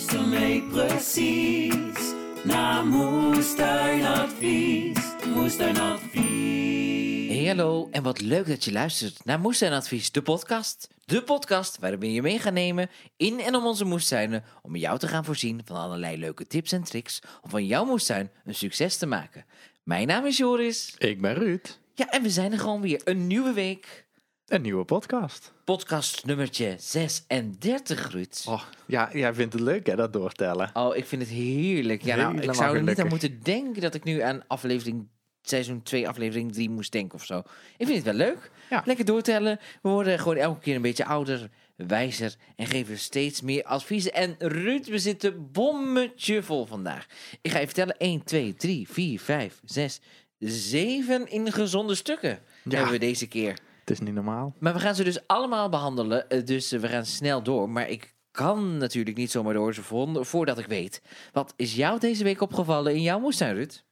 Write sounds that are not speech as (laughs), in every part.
Luister mee precies naar Moestuinadvies. Moestuinadvies. Hey, hallo en wat leuk dat je luistert naar Moestuinadvies, de podcast. De podcast waarin we je mee gaan nemen in en om onze moestuinen om jou te gaan voorzien van allerlei leuke tips en tricks om van jouw moestuin een succes te maken. Mijn naam is Joris. Ik ben Ruud. Ja, en we zijn er gewoon weer. Een nieuwe week. Een nieuwe podcast. Podcast nummertje 36, Ruud. Oh, ja, jij vindt het leuk hè, dat doortellen. Oh, ik vind het heerlijk. Ja, nou, ik zou er niet aan moeten denken dat ik nu aan aflevering seizoen 2, aflevering 3 moest denken of zo. Ik vind het wel leuk. Ja. Lekker doortellen. We worden gewoon elke keer een beetje ouder, wijzer en geven steeds meer adviezen. En Ruud, we zitten bommetje vol vandaag. Ik ga je vertellen. 1, 2, 3, 4, 5, 6, 7 ingezonde stukken Ja. hebben we deze keer. Het is niet normaal. Maar we gaan ze dus allemaal behandelen. eh, Dus eh, we gaan snel door. Maar ik kan natuurlijk niet zomaar door ze vonden voordat ik weet. Wat is jou deze week opgevallen in jouw moestuin, Ruud?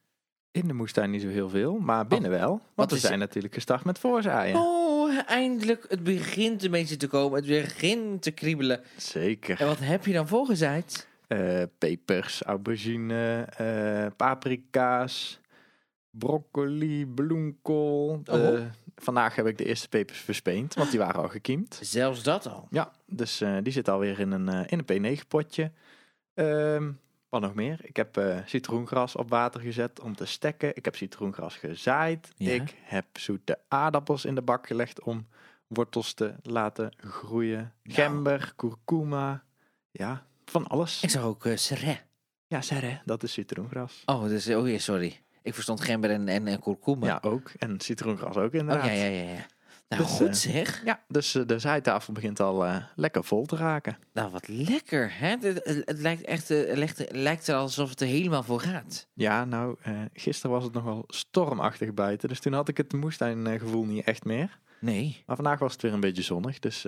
In de moestuin niet zo heel veel, maar binnen wel. Want wat we is- zijn natuurlijk gestart met voorzaaien. Oh, eindelijk. Het begint een beetje te komen. Het begint te kriebelen. Zeker. En wat heb je dan voorgezaaid? Eh, pepers, aubergine, paprika's, broccoli, bloemkool. Oh. Vandaag heb ik de eerste pepers verspeend, want die waren al gekiemd. Zelfs dat al. Ja, dus eh, die zit alweer in een, eh, in een P9-potje. Ehm, wat nog meer? Ik heb eh, citroengras op water gezet om te stekken. Ik heb citroengras gezaaid. Ja. Ik heb zoete aardappels in de bak gelegd om wortels te laten groeien. Gember, kurkuma. Ja, van alles. Ik zag ook uh, serre. Ja, serre, dat is citroengras. Oh, dus, oh ja, sorry. Ik verstond gember en, en, en kurkuma. Ja, ook. En citroengras ook oh inderdaad. ja, ja, ja. ja. Nou, Dus, goed eh, zeg. Ja, dus eh, de zaaitafel begint al eh, lekker vol te raken. Nou, wat lekker, hè? Het, het- het lijkt echt, het lijkt, lijkt er alsof het er helemaal voor gaat. Ja, nou, gisteren was het nog wel stormachtig buiten. Dus toen had ik het moestuingevoel niet echt meer. Nee. Maar vandaag was het weer een beetje zonnig. Dus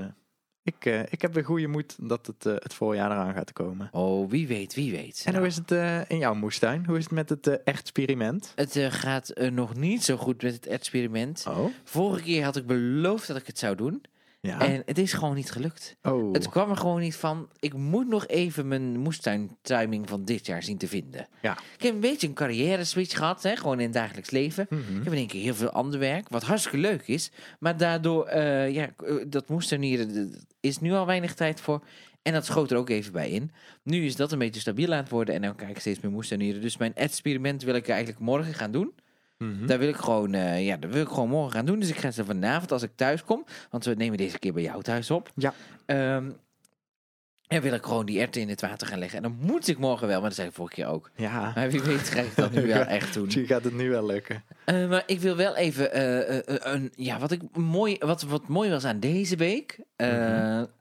ik, eh, ik heb weer goede moed dat het, eh, het voorjaar eraan gaat komen. Oh, wie weet, wie weet. En Nou, hoe is het eh, in jouw moestuin? Hoe is het met het experiment? Het gaat nog niet zo goed met het experiment. Oh, Vorige keer had ik beloofd dat ik het zou doen. Ja. En het is gewoon niet gelukt. oh, Het kwam er gewoon niet van. Ik moet nog even mijn moestuin-timing van dit jaar zien te vinden. Ja. Ik heb een beetje een carrière-switch gehad, hè, gewoon in het dagelijks leven. Mhm. Ik heb in één keer heel veel ander werk, wat hartstikke leuk is. Maar daardoor, eh, ja, eh, dat moestuinieren er is nu al weinig tijd voor. En dat schoot er ook even bij in. Nu is dat een beetje stabiel aan het worden en dan kijk ik steeds meer moestuinieren. Dus mijn experiment wil ik eigenlijk morgen gaan doen. Mhm. Daar wil ik gewoon, eh, ja, dat wil ik gewoon morgen gaan doen. Dus ik ga ze vanavond als ik thuis kom, want we nemen deze keer bij jou thuis op. Ja. Ehm, en wil ik gewoon die erwten in het water gaan leggen. En dan moet ik morgen wel, maar dat zei ik vorige keer ook. Ja, Maar wie weet ga ik dat nu (laughs) wel echt doen. misschien gaat het nu wel lukken. Eh, maar ik wil wel even eh, een, ja, wat ik mooi, wat, wat mooi was aan deze week,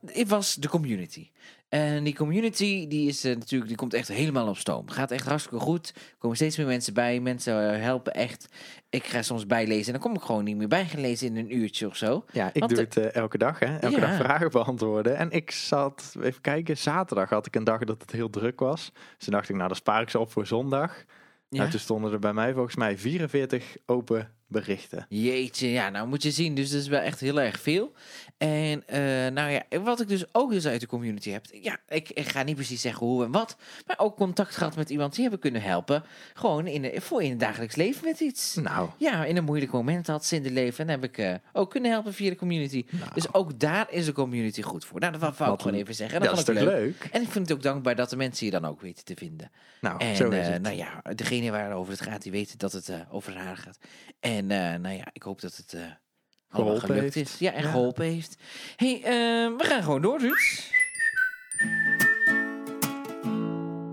het was de community. En die community, die is eh, natuurlijk, die komt echt helemaal op stoom. Gaat echt hartstikke goed. Er komen steeds meer mensen bij. Mensen eh, helpen echt. Ik ga soms bijlezen en dan kom ik gewoon niet meer bijgelezen in een uurtje of zo. Ja, ik Want doe de- het eh, elke dag, hè? Elke Ja. dag vragen beantwoorden. En ik zat, even kijken, zaterdag had ik een dag dat het heel druk was. Dus toen dacht ik, nou, dan spaar ik ze op voor zondag. Ja. Nou, toen stonden er bij mij volgens mij 44 open berichten. Jeetje, ja, nou moet je zien. Dus dat is wel echt heel erg veel. En eh, nou ja, wat ik dus ook dus uit de community heb. Ja, ik, ik ga niet precies zeggen hoe en wat. Maar ook contact gehad met iemand die hebben kunnen helpen. Gewoon in, de- voor in het dagelijks leven met iets. Nou, Ja, in een moeilijk moment had ze in de leven. En heb ik eh, ook kunnen helpen via de community. Nou. Dus ook daar is de community goed voor. Nou, dat wou ik gewoon even zeggen. En dat dat is toch leuk. leuk? En ik vind het ook dankbaar dat de mensen je dan ook weten te vinden. Nou, En zo is eh, het. nou ja, degene waarover het gaat, die weten dat het over haar gaat. En eh, nou ja, ik hoop dat het eh allemaal Geholpen gelukt heeft. is. Ja, en Ja. geholpen heeft. hey, eh, we gaan gewoon door, Ruud.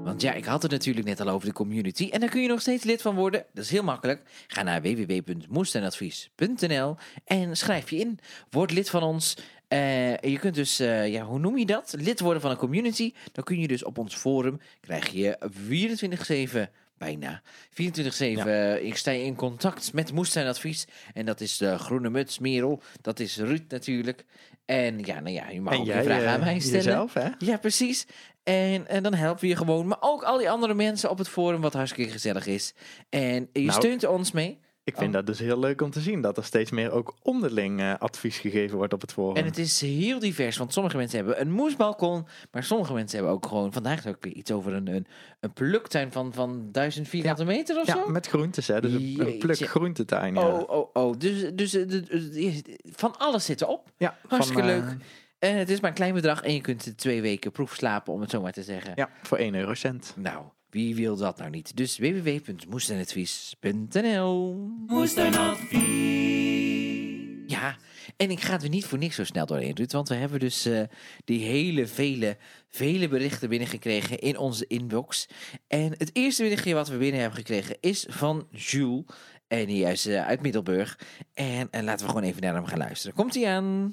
Want ja, ik had het natuurlijk net al over de community. En daar kun je nog steeds lid van worden. Dat is heel makkelijk. Ga naar www.moestuinadvies.nl en schrijf je in. Word lid van ons. Eh, je kunt dus, ja, hoe noem je dat? Lid worden van een community. Dan kun je dus op ons forum, krijg je 24-7 bijna. 24-7. eh, ik sta in contact met Moestuinadvies. En dat is de groene muts, Merel. Dat is Ruud natuurlijk. En ja, nou ja, je mag En ook jij je vragen eh, aan mij stellen. jezelf, hè? Ja, precies. En, en dan helpen we je gewoon. Maar ook al die andere mensen op het forum, wat hartstikke gezellig is. En je Nou, steunt ons mee. Ik vind Oh. dat dus heel leuk om te zien. Dat er steeds meer ook onderling eh, advies gegeven wordt op het forum. En het is heel divers, want sommige mensen hebben een moesbalkon, maar sommige mensen hebben ook gewoon, vandaag ook iets over een, een, een pluktuin van, van 1000 vierkante meter of ja, zo. met groentes, hè. Dus een, een pluk groentetuin, ja. Oh, oh, oh. Dus, dus eh, de- van alles zit erop. ja hartstikke van, eh, leuk. En het is maar een klein bedrag en je kunt twee weken proef slapen, om het zo maar te zeggen. Ja, voor 1 eurocent. Nou, wie wil dat nou niet? Dus www.moestenadvies.nl Moestuinadvies. Ja, en ik ga er niet voor niks zo snel doorheen, Ruud. Want we hebben dus eh, die hele vele, vele berichten binnengekregen in onze inbox. En het eerste berichtje wat we binnen hebben gekregen is van Jules. En die is eh, uit Middelburg. En, en laten we gewoon even naar hem gaan luisteren. Komt hij aan?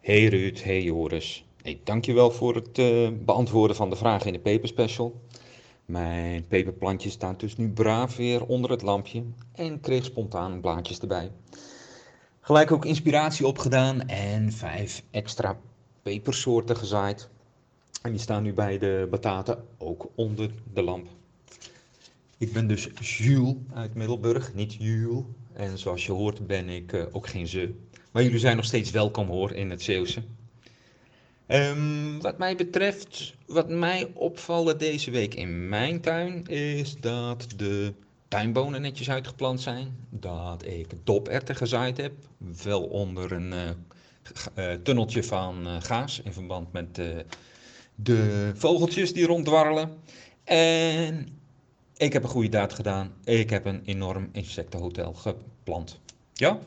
Hey Ruud, hey Joris. Hey, dankjewel voor het eh, beantwoorden van de vragen in de Paper Special. Mijn peperplantje staat dus nu braaf weer onder het lampje en kreeg spontaan blaadjes erbij. Gelijk ook inspiratie opgedaan en vijf extra pepersoorten gezaaid. En die staan nu bij de bataten ook onder de lamp. Ik ben dus Jules uit Middelburg, niet Jules. En zoals je hoort ben ik eh, ook geen ze. Maar jullie zijn nog steeds welkom hoor in het Zeeuwse. Ehm, wat mij betreft, wat mij opvallen deze week in mijn tuin is dat de tuinbonen netjes uitgeplant zijn. Dat ik doperwten gezaaid heb, wel onder een eh, eh, tunneltje van eh, gaas in verband met de vogeltjes die ronddwarrelen. En ik heb een goede daad gedaan. Ik heb een enorm insectenhotel geplant. Ja?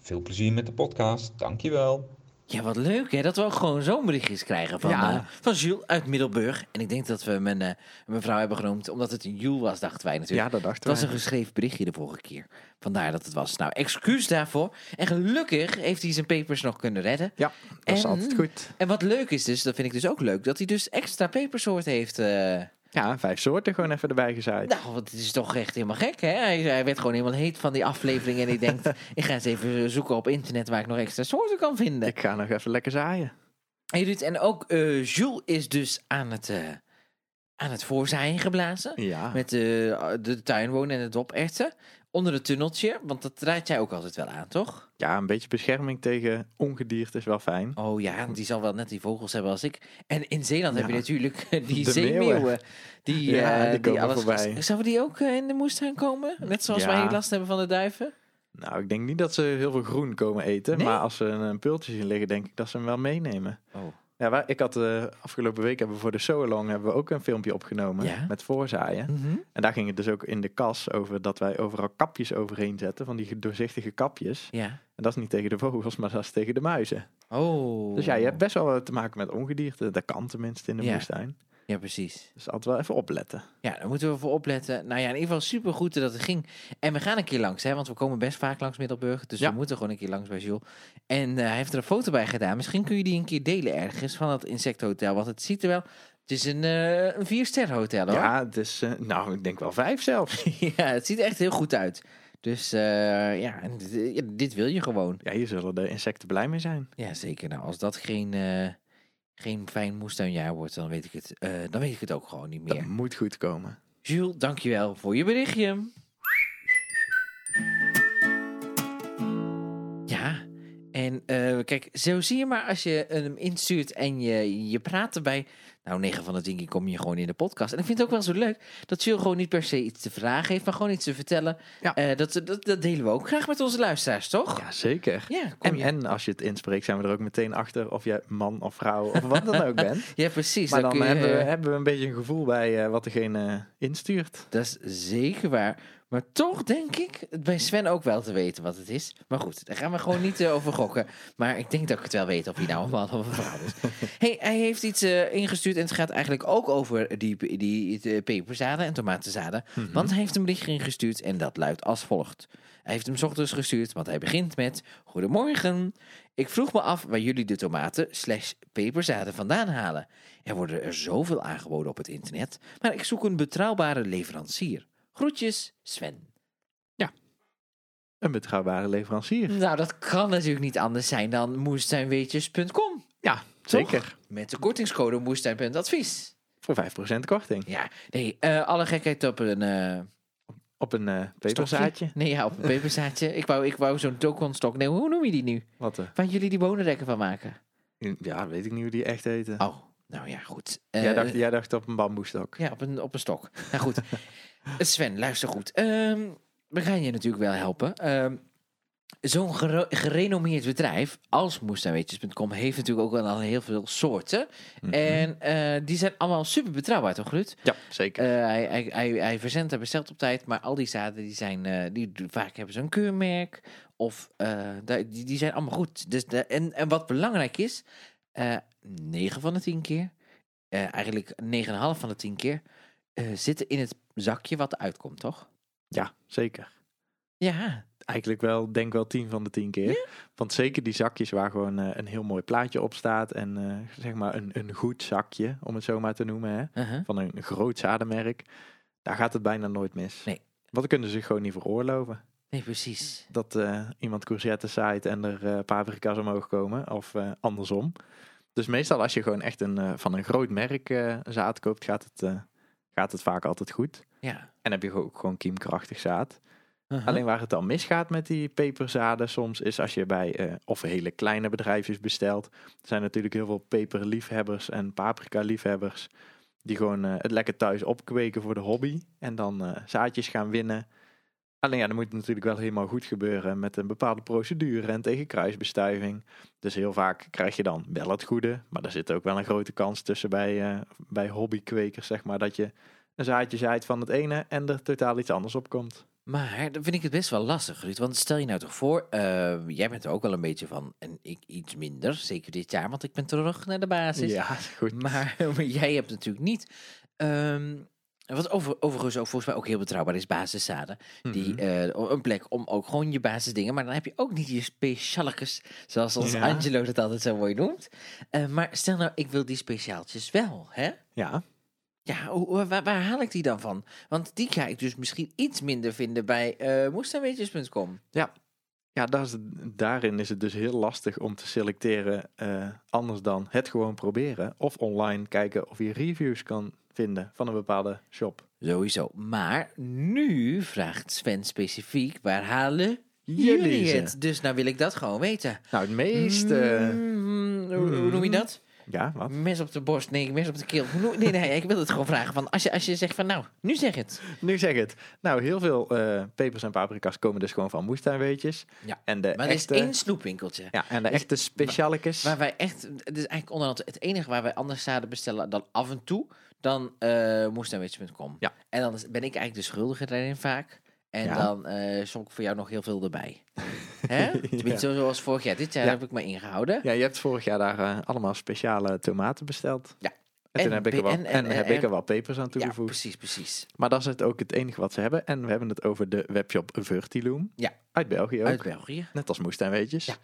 Veel plezier met de podcast. Dankjewel. Ja, wat leuk hè, dat we ook gewoon zo'n berichtjes krijgen van, Ja. eh, van Jules uit Middelburg. En ik denk dat we mijn, eh, mijn vrouw hebben genoemd, omdat het een Jules was, dachten wij natuurlijk. Ja, dat Het dachten was wij. een geschreven berichtje de vorige keer. Vandaar dat het was. Nou, excuus daarvoor. En gelukkig heeft hij zijn papers nog kunnen redden. Ja, dat is altijd goed. En wat leuk is dus, dat vind ik dus ook leuk, dat hij dus extra pepersoort heeft. eh, Ja, vijf soorten gewoon even erbij gezaaid. nou, want het is toch echt helemaal gek, hè? Hij, hij werd gewoon helemaal heet van die aflevering. En ik denk, (laughs) ik ga eens even zoeken op internet waar ik nog extra soorten kan vinden. Ik ga nog even lekker zaaien. Hey Ruud, en ook eh, Jules is dus aan het, eh, aan het voorzaaien geblazen. Ja, Met de, de tuinwonen en de doperwten. Onder het tunneltje, want dat draait jij ook altijd wel aan, toch? ja, een beetje bescherming tegen ongedierte is wel fijn. Oh ja, die zal wel net die vogels hebben als ik. En in Zeeland heb je natuurlijk (laughs) die De zeemeeuwen. meeuwen. Die, Ja, eh, die komen alles... voorbij. Zouden die ook eh, in de moestuin komen? Net zoals Ja. wij hier last hebben van de duiven? Nou, ik denk niet dat ze heel veel groen komen eten. Nee? Maar als ze een, een pultje zien liggen, denk ik dat ze hem wel meenemen. Oh. Ja, waar, ik had eh, afgelopen week hebben we voor de Soalong hebben we ook een filmpje opgenomen Ja? met voorzaaien. Mhm. En daar ging het dus ook in de kas over dat wij overal kapjes overheen zetten, van die doorzichtige kapjes. Ja. En dat is niet tegen de vogels, maar dat is tegen de muizen. Oh. Dus ja, je hebt best wel te maken met ongedierte. Dat kan tenminste in de Ja. moestuin. Ja, precies. Dus altijd wel even opletten. Ja, daar moeten we voor opletten. Nou ja, in ieder geval super goed dat het ging. En we gaan een keer langs, hè, want we komen best vaak langs Middelburg. Dus Ja. we moeten gewoon een keer langs bij Jules. En eh, hij heeft er een foto bij gedaan. Misschien kun je die een keer delen ergens van dat insecthotel. Want het ziet er wel... Het is een, eh een vier hotel hoor. Ja, het is, eh, nou, ik denk wel vijf zelfs. (laughs) ja, het ziet er echt heel goed uit. Dus ja, dit, dit wil je gewoon. ja, hier zullen de insecten blij mee zijn. Ja, zeker. Nou, als dat geen, geen fijn moestuinjaar wordt, dan weet ik het, eh, dan weet ik het ook gewoon niet Dat meer. moet goed komen. Jules, dankjewel voor je berichtje. Ja, en eh, kijk, zo zie je maar als je hem instuurt en je, je praat erbij. Nou, 9 van de 10 keer kom je gewoon in de podcast. En ik vind het ook wel zo leuk dat Jules gewoon niet per se iets te vragen heeft, maar gewoon iets te vertellen. Ja. Eh, dat, dat, dat delen we ook graag met onze luisteraars, toch? Ja, zeker. Ja, En, als je het inspreekt, zijn we er ook meteen achter of je man of vrouw of wat dan ook bent. (laughs) ja, precies. Maar dan je- hebben, we, hebben we een beetje een gevoel bij eh, wat degene instuurt. Dat is zeker waar. Maar toch denk ik bij Sven ook wel te weten wat het is. Maar goed, daar gaan we gewoon niet eh, over gokken. Maar ik denk dat ik het wel weet of hij nou een man of een vrouw is. (laughs) hey, hij heeft iets eh, ingestuurd en het gaat eigenlijk ook over die, die, die peperzaden en tomatenzaden. Want hij heeft een berichtje ingestuurd en dat luidt als volgt. Hij heeft hem ochtends gestuurd, want hij begint met... Goedemorgen. Ik vroeg me af waar jullie de tomaten slash peperzaden vandaan halen. Er worden er zoveel aangeboden op het internet, maar ik zoek een betrouwbare leverancier. Groetjes, Sven. Een betrouwbare leverancier. Nou, dat kan natuurlijk niet anders zijn dan moestuinweetjes.com. Ja, zeker. Met de kortingscode moestuin.advies. Voor 5% korting. Ja, nee, eh, alle gekheid op een... eh, Op een eh peperzaadje. Nee, ja, op een peperzaadje. ik wou, ik wou zo'n tokenstok. Nee, hoe noem je die nu? Wat eh, Waar jullie die bonenrekken van maken? Ja, weet ik niet hoe die echt heten. Oh, nou ja, goed. jij, dacht, jij dacht op een bamboestok. Ja, op een, op een stok. Nou goed. (laughs) Sven, luister goed. Ehm, we gaan je natuurlijk wel helpen. Ehm, Zo'n gerenommeerd bedrijf als moestuinweetjes.com heeft natuurlijk ook wel al heel veel soorten. Mhm. En eh, die zijn allemaal super betrouwbaar, toch Ruud? Ja, zeker. Eh, hij, hij, hij, hij verzendt en bestelt op tijd, maar al die zaden die zijn, eh, die, vaak hebben ze een keurmerk of die, die zijn allemaal goed. Dus de, en, en wat belangrijk is, eh 9 van de 10 keer, eigenlijk 9,5 van de 10 keer, zitten in het zakje wat eruit komt, toch? ja, zeker. Ja, Eigenlijk wel, denk wel tien van de tien keer. Want zeker die zakjes waar gewoon eh, een heel mooi plaatje op staat. En eh, zeg maar een, een goed zakje, om het zo maar te noemen. Hè, uh-huh. van een groot zadenmerk. Daar gaat het bijna nooit mis. Nee. Want dan kunnen ze zich gewoon niet veroorloven. nee, precies. Dat eh, iemand courgette zaait en er paprika's omhoog komen. Of andersom. Dus meestal als je gewoon echt een, van een groot merk zaad koopt, gaat het, gaat het vaak altijd goed. Ja. En heb je ook gewoon kiemkrachtig zaad. Uh-huh. Alleen waar het dan misgaat met die peperzaden soms is als je bij eh, of hele kleine bedrijfjes bestelt. Er zijn natuurlijk heel veel peperliefhebbers en paprika-liefhebbers die gewoon eh, het lekker thuis opkweken voor de hobby en dan eh, zaadjes gaan winnen. Alleen ja, dan moet het natuurlijk wel helemaal goed gebeuren met een bepaalde procedure en tegen kruisbestuiving. Dus heel vaak krijg je dan wel het goede, maar er zit ook wel een grote kans tussen bij, bij hobbykwekers, zeg maar, dat je een zaadje zaait van het ene en er totaal iets anders op komt. Maar dan vind ik het best wel lastig, Ruud. Want stel je nou toch voor, eh, jij bent er ook wel een beetje van, en ik iets minder, zeker dit jaar, want ik ben terug naar de basis. Ja, (laughs) goed. Maar, (laughs) maar jij hebt natuurlijk niet. ehm, wat over, overigens ook volgens mij ook heel betrouwbaar is, basiszaden. Die, Mhm. eh, een plek om ook gewoon je basisdingen. Maar dan heb je ook niet je specialekes, zoals ons Ja. Angelo dat altijd zo mooi noemt. Eh, maar stel nou, ik wil die speciaaltjes wel, hè? Ja, Ja, waar, waar haal ik die dan van? Want die ga ik dus misschien iets minder vinden bij moestuinweetjes.com. ja is, het- daarin is het dus heel lastig om te selecteren. eh, anders dan het gewoon proberen. Of online kijken of je reviews kan vinden van een bepaalde shop. Sowieso. Maar nu vraagt Sven specifiek, waar halen Jullie het? Dus nou wil ik dat gewoon weten. Nou, het meeste... Mm, hoe, hoe noem je dat? Ja, wat? Mes op de borst, nee, mes op de keel. Nee, nee, ik wil het gewoon vragen. Van als, je, als je zegt van, nou, nu zeg het. Nu zeg het. Nou, heel veel eh, pepers en paprika's komen dus gewoon van moestuinweetjes. Ja. En de Maar er is echte... één snoepwinkeltje. Ja, en de Dus- echte specialetjes. Waar wij echt, het is eigenlijk onderhand het enige waar wij anders zaden bestellen dan af en toe, dan eh moestuinweetjes.com. Ja. En dan ben ik eigenlijk de schuldige daarin vaak. En Ja. dan eh som ik voor jou nog heel veel erbij. (laughs) Hè? Tenminste, zoals vorig jaar. Dit jaar Ja. heb ik me ingehouden. Ja, je hebt vorig jaar daar eh, allemaal speciale tomaten besteld. Ja. En, toen En heb ik er wel, en- en, en- heb ik er wel pepers aan Ja, toegevoegd. precies, precies. Maar dat is het ook het enige wat ze hebben. En we hebben het over de webshop Vertiloom. Ja. Uit België ook. Uit België. Net als moestuinweetjes. Ja.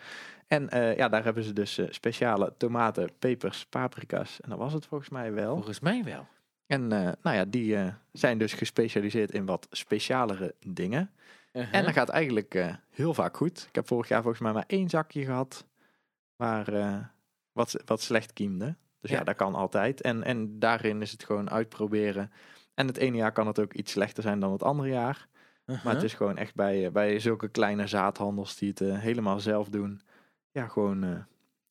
En eh, ja, daar hebben ze dus eh, speciale tomaten, pepers, paprika's. En dat was het volgens mij wel. Volgens mij wel. En eh, nou ja, die eh, zijn dus gespecialiseerd in wat specialere dingen. En dat gaat eigenlijk eh, heel vaak goed. Ik heb vorig jaar volgens mij maar één zakje gehad waar wat, wat slecht kiemde. Dus ja. Ja. dat kan altijd. En, en daarin is het gewoon uitproberen. En het ene jaar kan het ook iets slechter zijn dan het andere jaar. Maar het is gewoon echt bij, bij zulke kleine zaadhandels die het helemaal zelf doen. Ja, gewoon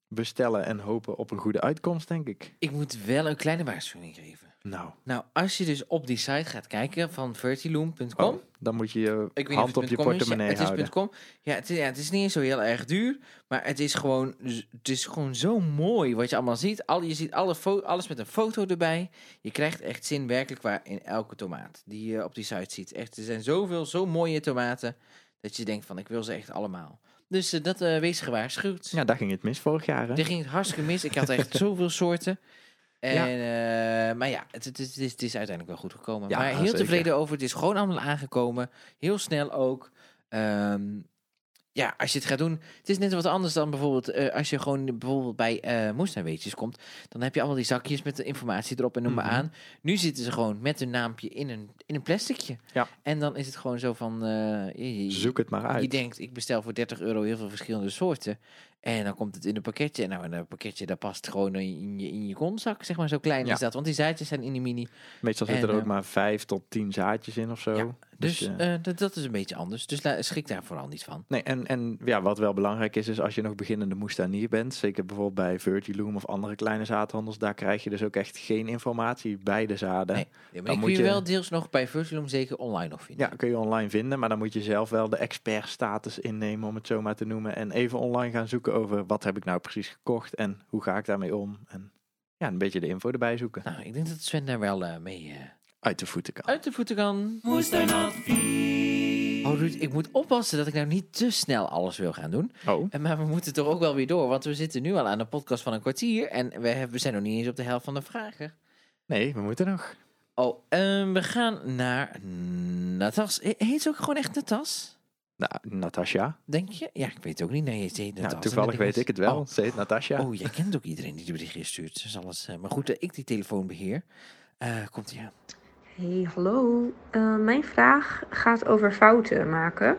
bestellen en hopen op een goede uitkomst, denk ik. Ik moet wel een kleine waarschuwing geven. Nou, Nou, als je dus op die site gaat kijken van vertiloom.com. oh, dan moet je je Ik hand op je .com is. portemonnee ja, het houden. is .com. Ja het, is, ja, het is niet zo heel erg duur. Maar het is gewoon, het is gewoon zo mooi wat je allemaal ziet. Al, je ziet alle alles met een foto erbij. Je krijgt echt zin werkelijk waar in elke tomaat die je op die site ziet. Echt, er zijn zoveel, zo mooie tomaten. Dat je denkt van, ik wil ze echt allemaal. Dus eh, dat eh, wees gewaarschuwd. Ja, daar ging het mis vorig jaar, hè? Er ging het hartstikke mis. Ik had echt (laughs) zoveel soorten. En, eh, maar ja, het, het, is, het, is, uiteindelijk wel goed gekomen. Ja, maar heel zeker. tevreden over. Het is gewoon allemaal aangekomen. Heel snel ook. Ehm, ja, als je het gaat doen. Het is net wat anders dan bijvoorbeeld eh, als je gewoon bijvoorbeeld bij eh moestuinweetjes komt. Dan heb je allemaal die zakjes met de informatie erop en noem maar Mhm. aan. Nu zitten ze gewoon met hun naampje in een, in een plasticje. Ja. En dan is het gewoon zo van... je- je- Zoek het maar uit. je denkt, ik bestel voor 30 euro heel veel verschillende soorten. En dan komt het in een pakketje. Nou, en een pakketje dat past gewoon in je, in je kontzak, zeg maar. Zo klein Ja. is dat. Want die zaadjes zijn in die mini. Meestal En, zitten er ook eh, maar vijf tot tien zaadjes in of zo. Ja, Dus Dus, eh, dat, dat is een beetje anders. Dus schrik daar vooral niet van. Nee, en, en ja, wat wel belangrijk is, is als je nog beginnende moestanier bent, zeker bijvoorbeeld bij Virtuloom of andere kleine zaadhandels, daar krijg je dus ook echt geen informatie bij de zaden. Nee, maar Dan kun je je- wel deels nog bij Virtualum zeker online nog vinden. Ja, kun je online vinden, maar dan moet je zelf wel de expertstatus innemen, om het zo maar te noemen. En even online gaan zoeken over wat heb ik nou precies gekocht en hoe ga ik daarmee om. En ja, een beetje de info erbij zoeken. Nou, ik denk dat Sven daar wel eh, mee eh, Uit de voeten kan. uit de voeten kan. Oh Ruud, ik moet oppassen dat ik nou niet te snel alles wil gaan doen. Oh, En Maar we moeten toch ook wel weer door, want we zitten nu al aan een podcast van een kwartier. En we, hebben, we zijn nog niet eens op de helft van de vragen. nee, we moeten nog. Oh, ehm, we gaan naar Natas. He- Heet ze ook gewoon echt Natas? Nou, Natasja. Denk je? Ja, ik weet het ook niet. Nee. Nou, toevallig weet ik het wel. Oh, Ze heet Natasja. oh, jij kent ook iedereen die de berichtjes stuurt. Dus alles, eh, maar goed, dat ik die telefoon beheer. Eh, komt ie aan. Hey, hallo. Eh, mijn vraag gaat over fouten maken.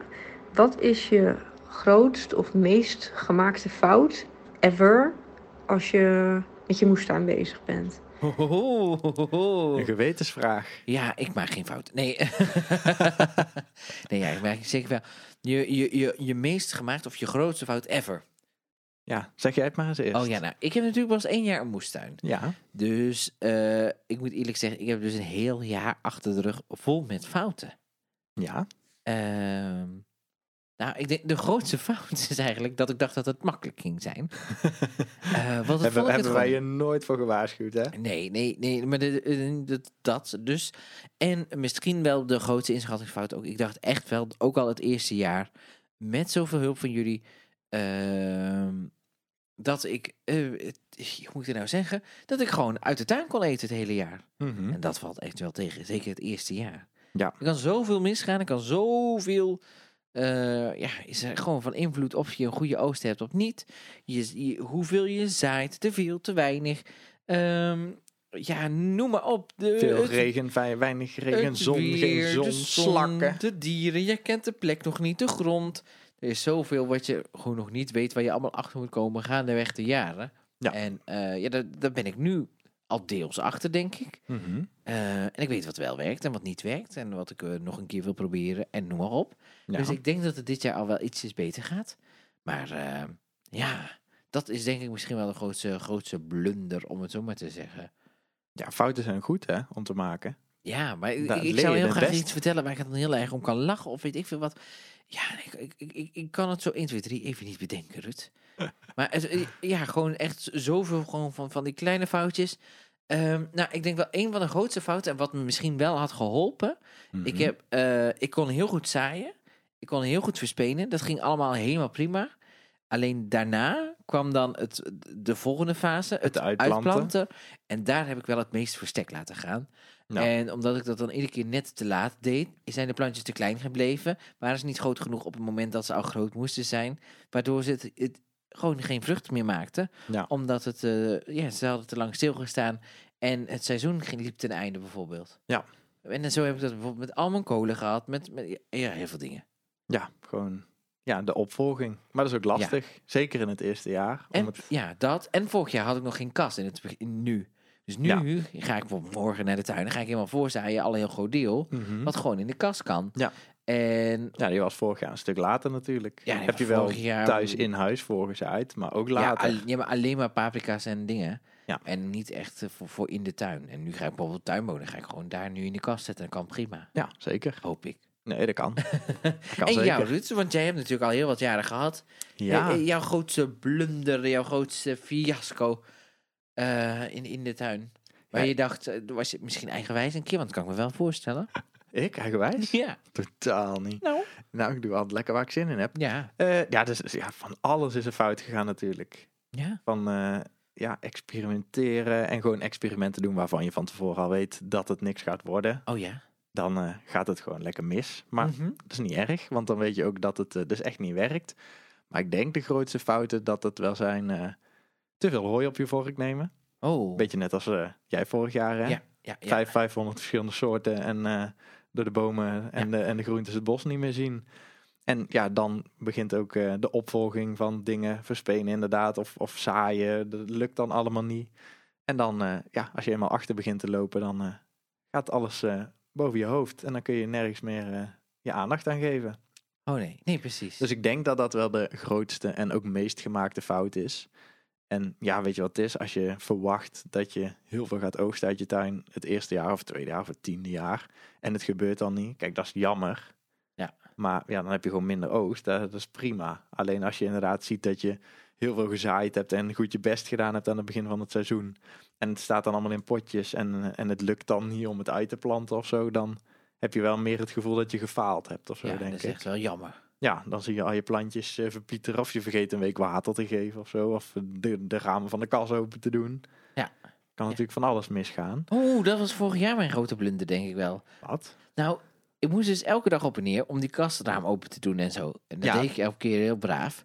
Wat is je grootst of meest gemaakte fout ever als je met je moestuin bezig bent? Ho, ho, ho, ho, ho. Een gewetensvraag. Ja, ik maak geen fout. Nee. (laughs) nee, ja, ik maak zeker wel. Je, je, je, je meest gemaakt of je grootste fout ever. Ja, zeg jij het maar eens eerst. Oh ja, nou, ik heb natuurlijk pas één jaar een moestuin. Ja, Dus eh, ik moet eerlijk zeggen, ik heb dus een heel jaar achter de rug vol met fouten. ja. Ehm, nou, ik denk de grootste (laughs) fout is eigenlijk dat ik dacht dat het makkelijk ging zijn. (laughs) Eh, want dat Hebben, ik hebben wij je nooit voor gewaarschuwd, hè? Nee, nee, nee, maar de, de- dat, dat dus. En misschien wel de grootste inschattingsfout ook. Ik dacht echt wel, ook al het eerste jaar, met zoveel hulp van jullie, ehm, dat ik, eh, hoe moet ik het nou zeggen, dat ik gewoon uit de tuin kon eten het hele jaar. Mhm. En dat valt echt wel tegen, zeker het eerste jaar. Ja. Er kan zoveel misgaan, er kan zoveel, eh, ja, is er gewoon van invloed of je een goede oogst hebt of niet. Je, je- hoeveel je zaait, te veel, te weinig. Ehm, ja, noem maar op. De, Veel het- regen, weinig regen, zon, weer, geen de zon, slakken. De dieren, je kent de plek nog niet, de grond. Er is zoveel wat je gewoon nog niet weet, waar je allemaal achter moet komen gaandeweg de jaren. Ja. En eh, ja, daar, daar ben ik nu al deels achter, denk ik. Mhm. Eh, en ik weet wat wel werkt en wat niet werkt. En wat ik nog een keer wil proberen en noem maar op. Ja. Dus ik denk dat het dit jaar al wel ietsjes beter gaat. Maar eh, ja, dat is denk ik misschien wel de grootste, grootste blunder, om het zo maar te zeggen. ja, fouten zijn goed, hè, om te maken. Ja, maar ik, ik, zou heel graag best. iets vertellen waar ik dan heel erg om kan lachen. Of weet ik veel wat. Ja, ik, ik, ik, kan het zo 1, 2, 3 even niet bedenken, Rut. (laughs) maar het, eh, ja, gewoon echt zoveel gewoon van, van die kleine foutjes. Ehm, nou, ik denk wel een van de grootste fouten en wat me misschien wel had geholpen. Ik, Mhm. heb, eh, ik kon heel goed zaaien. Ik kon heel goed verspenen. Dat ging allemaal helemaal prima. Alleen daarna kwam dan het, de volgende fase, het, uitplanten. uitplanten. En daar heb ik wel het meest verstek laten gaan. Nou. En omdat ik dat dan iedere keer net te laat deed, zijn de plantjes te klein gebleven. Waren ze niet groot genoeg op het moment dat ze al groot moesten zijn. Waardoor ze het, het gewoon geen vrucht meer maakten. Omdat het, eh, ja, ze hadden te lang stilgestaan. En het seizoen ging liep ten einde bijvoorbeeld. Ja. En zo heb ik dat bijvoorbeeld met al mijn kolen gehad. Met, met ja, heel veel dingen. Ja, gewoon ja, de opvolging. Maar dat is ook lastig. Zeker in het eerste jaar. Om En het, ja, dat. En vorig jaar had ik nog geen kast in het begin, nu. Dus nu Ja. ga ik bijvoorbeeld morgen naar de tuin. Dan ga ik helemaal voorzaaien, al een heel groot deel. Mhm. Wat gewoon in de kast kan. Ja. En Ja, die was vorig jaar een stuk later natuurlijk. Ja, Heb je wel jaar- thuis in huis voorgezaaid, maar ook ja, later. al- ja, maar alleen maar paprika's en dingen. Ja. En niet echt eh, voor, voor in de tuin. En nu ga ik bijvoorbeeld tuinbonen. ga ik gewoon daar nu in de kast zetten. Dat kan prima. Ja, zeker. Hoop ik. Nee, dat kan. (laughs) kan en zeker. jou, Ruud, want jij hebt natuurlijk al heel wat jaren gehad. Ja, Eh, eh, jouw grootste blunder, jouw grootste fiasco eh, in, in de tuin. Waar Ja. je dacht, was je misschien eigenwijs een keer? Want dat kan ik me wel voorstellen. (laughs) ik eigenwijs? Ja. Totaal niet. Nou. Nou, ik doe altijd lekker waar ik zin in heb. Ja. Ja, dus, ja, van alles is er fout gegaan natuurlijk. Ja. Van ja, experimenteren en gewoon experimenten doen waarvan je van tevoren al weet dat het niks gaat worden. Oh ja. Dan eh, gaat het gewoon lekker mis. Maar Mhm. dat is niet erg, want dan weet je ook dat het eh, dus echt niet werkt. Maar ik denk de grootste fouten dat het wel zijn eh, te veel hooi op je vork nemen. Oh. Beetje net als jij vorig jaar, hè? Ja. Ja. ja. Vijf, 500 verschillende soorten en door de bomen en, de, en de groentes het bos niet meer zien. En ja, dan begint ook de opvolging van dingen verspenen inderdaad. Of, of zaaien, dat lukt dan allemaal niet. En dan, ja, als je eenmaal achter begint te lopen, dan gaat alles boven je hoofd. En dan kun je nergens meer eh, je aandacht aan geven. Oh nee, nee precies. Dus ik denk dat dat wel de grootste en ook meest gemaakte fout is. En ja, weet je wat het is? Als je verwacht dat je heel veel gaat oogsten uit je tuin het eerste jaar of het tweede jaar of het tiende jaar. En het gebeurt dan niet. Kijk, dat is jammer. Ja. Maar ja, dan heb je gewoon minder oogst. Dat, dat is prima. Alleen als je inderdaad ziet dat je heel veel gezaaid hebt en goed je best gedaan hebt aan het begin van het seizoen. En het staat dan allemaal in potjes en, en het lukt dan niet om het uit te planten of zo. Dan heb je wel meer het gevoel dat je gefaald hebt of zo, ja, denk dat is ik. echt wel jammer. Ja, dan zie je al je plantjes eh, verpieteren of je vergeet een week water te geven of zo. Of de, de ramen van de kas open te doen. Ja. Kan natuurlijk van alles misgaan. Oeh, dat was vorig jaar mijn grote blunder, denk ik wel. Wat? Nou, ik moest dus elke dag op en neer om die kastraam open te doen en zo. En dat Ja. deed ik elke keer heel braaf.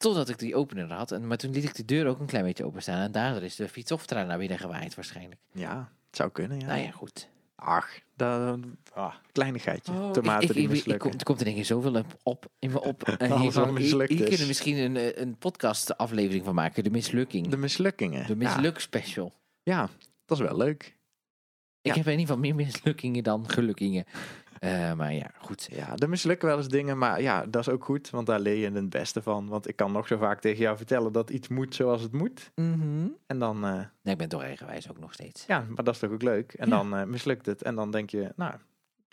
Totdat ik die opener had. En, maar toen liet ik de deur ook een klein beetje openstaan. En daardoor is de fietsoftra naar binnen gewaaid waarschijnlijk. Ja, het zou kunnen, ja. Nou ja, goed. Ach, dat, ah, kleinigheidje. Oh, Tomaten ik, ik, die ik- ik- mislukken. er komt in één keer zoveel op- in me op. (laughs) En Alles hiervan- wat mislukt hier, hier is. kunnen misschien een, eh, een podcast aflevering van maken. De mislukking. De De, mislukkingen. misluk special. Ja, ja, dat is wel leuk. Ik Ja. heb in ieder geval meer mislukkingen dan gelukkingen. Eh, maar ja, goed. Ja, er mislukken wel eens dingen, maar ja, dat is ook goed. Want daar leer je het beste van. Want ik kan nog zo vaak tegen jou vertellen dat iets moet zoals het moet. Mhm. En dan, eh, Nee, ik ben toch eigenwijs ook nog steeds. ja, maar dat is toch ook leuk. En Ja. dan eh, mislukt het. En dan denk je, nou,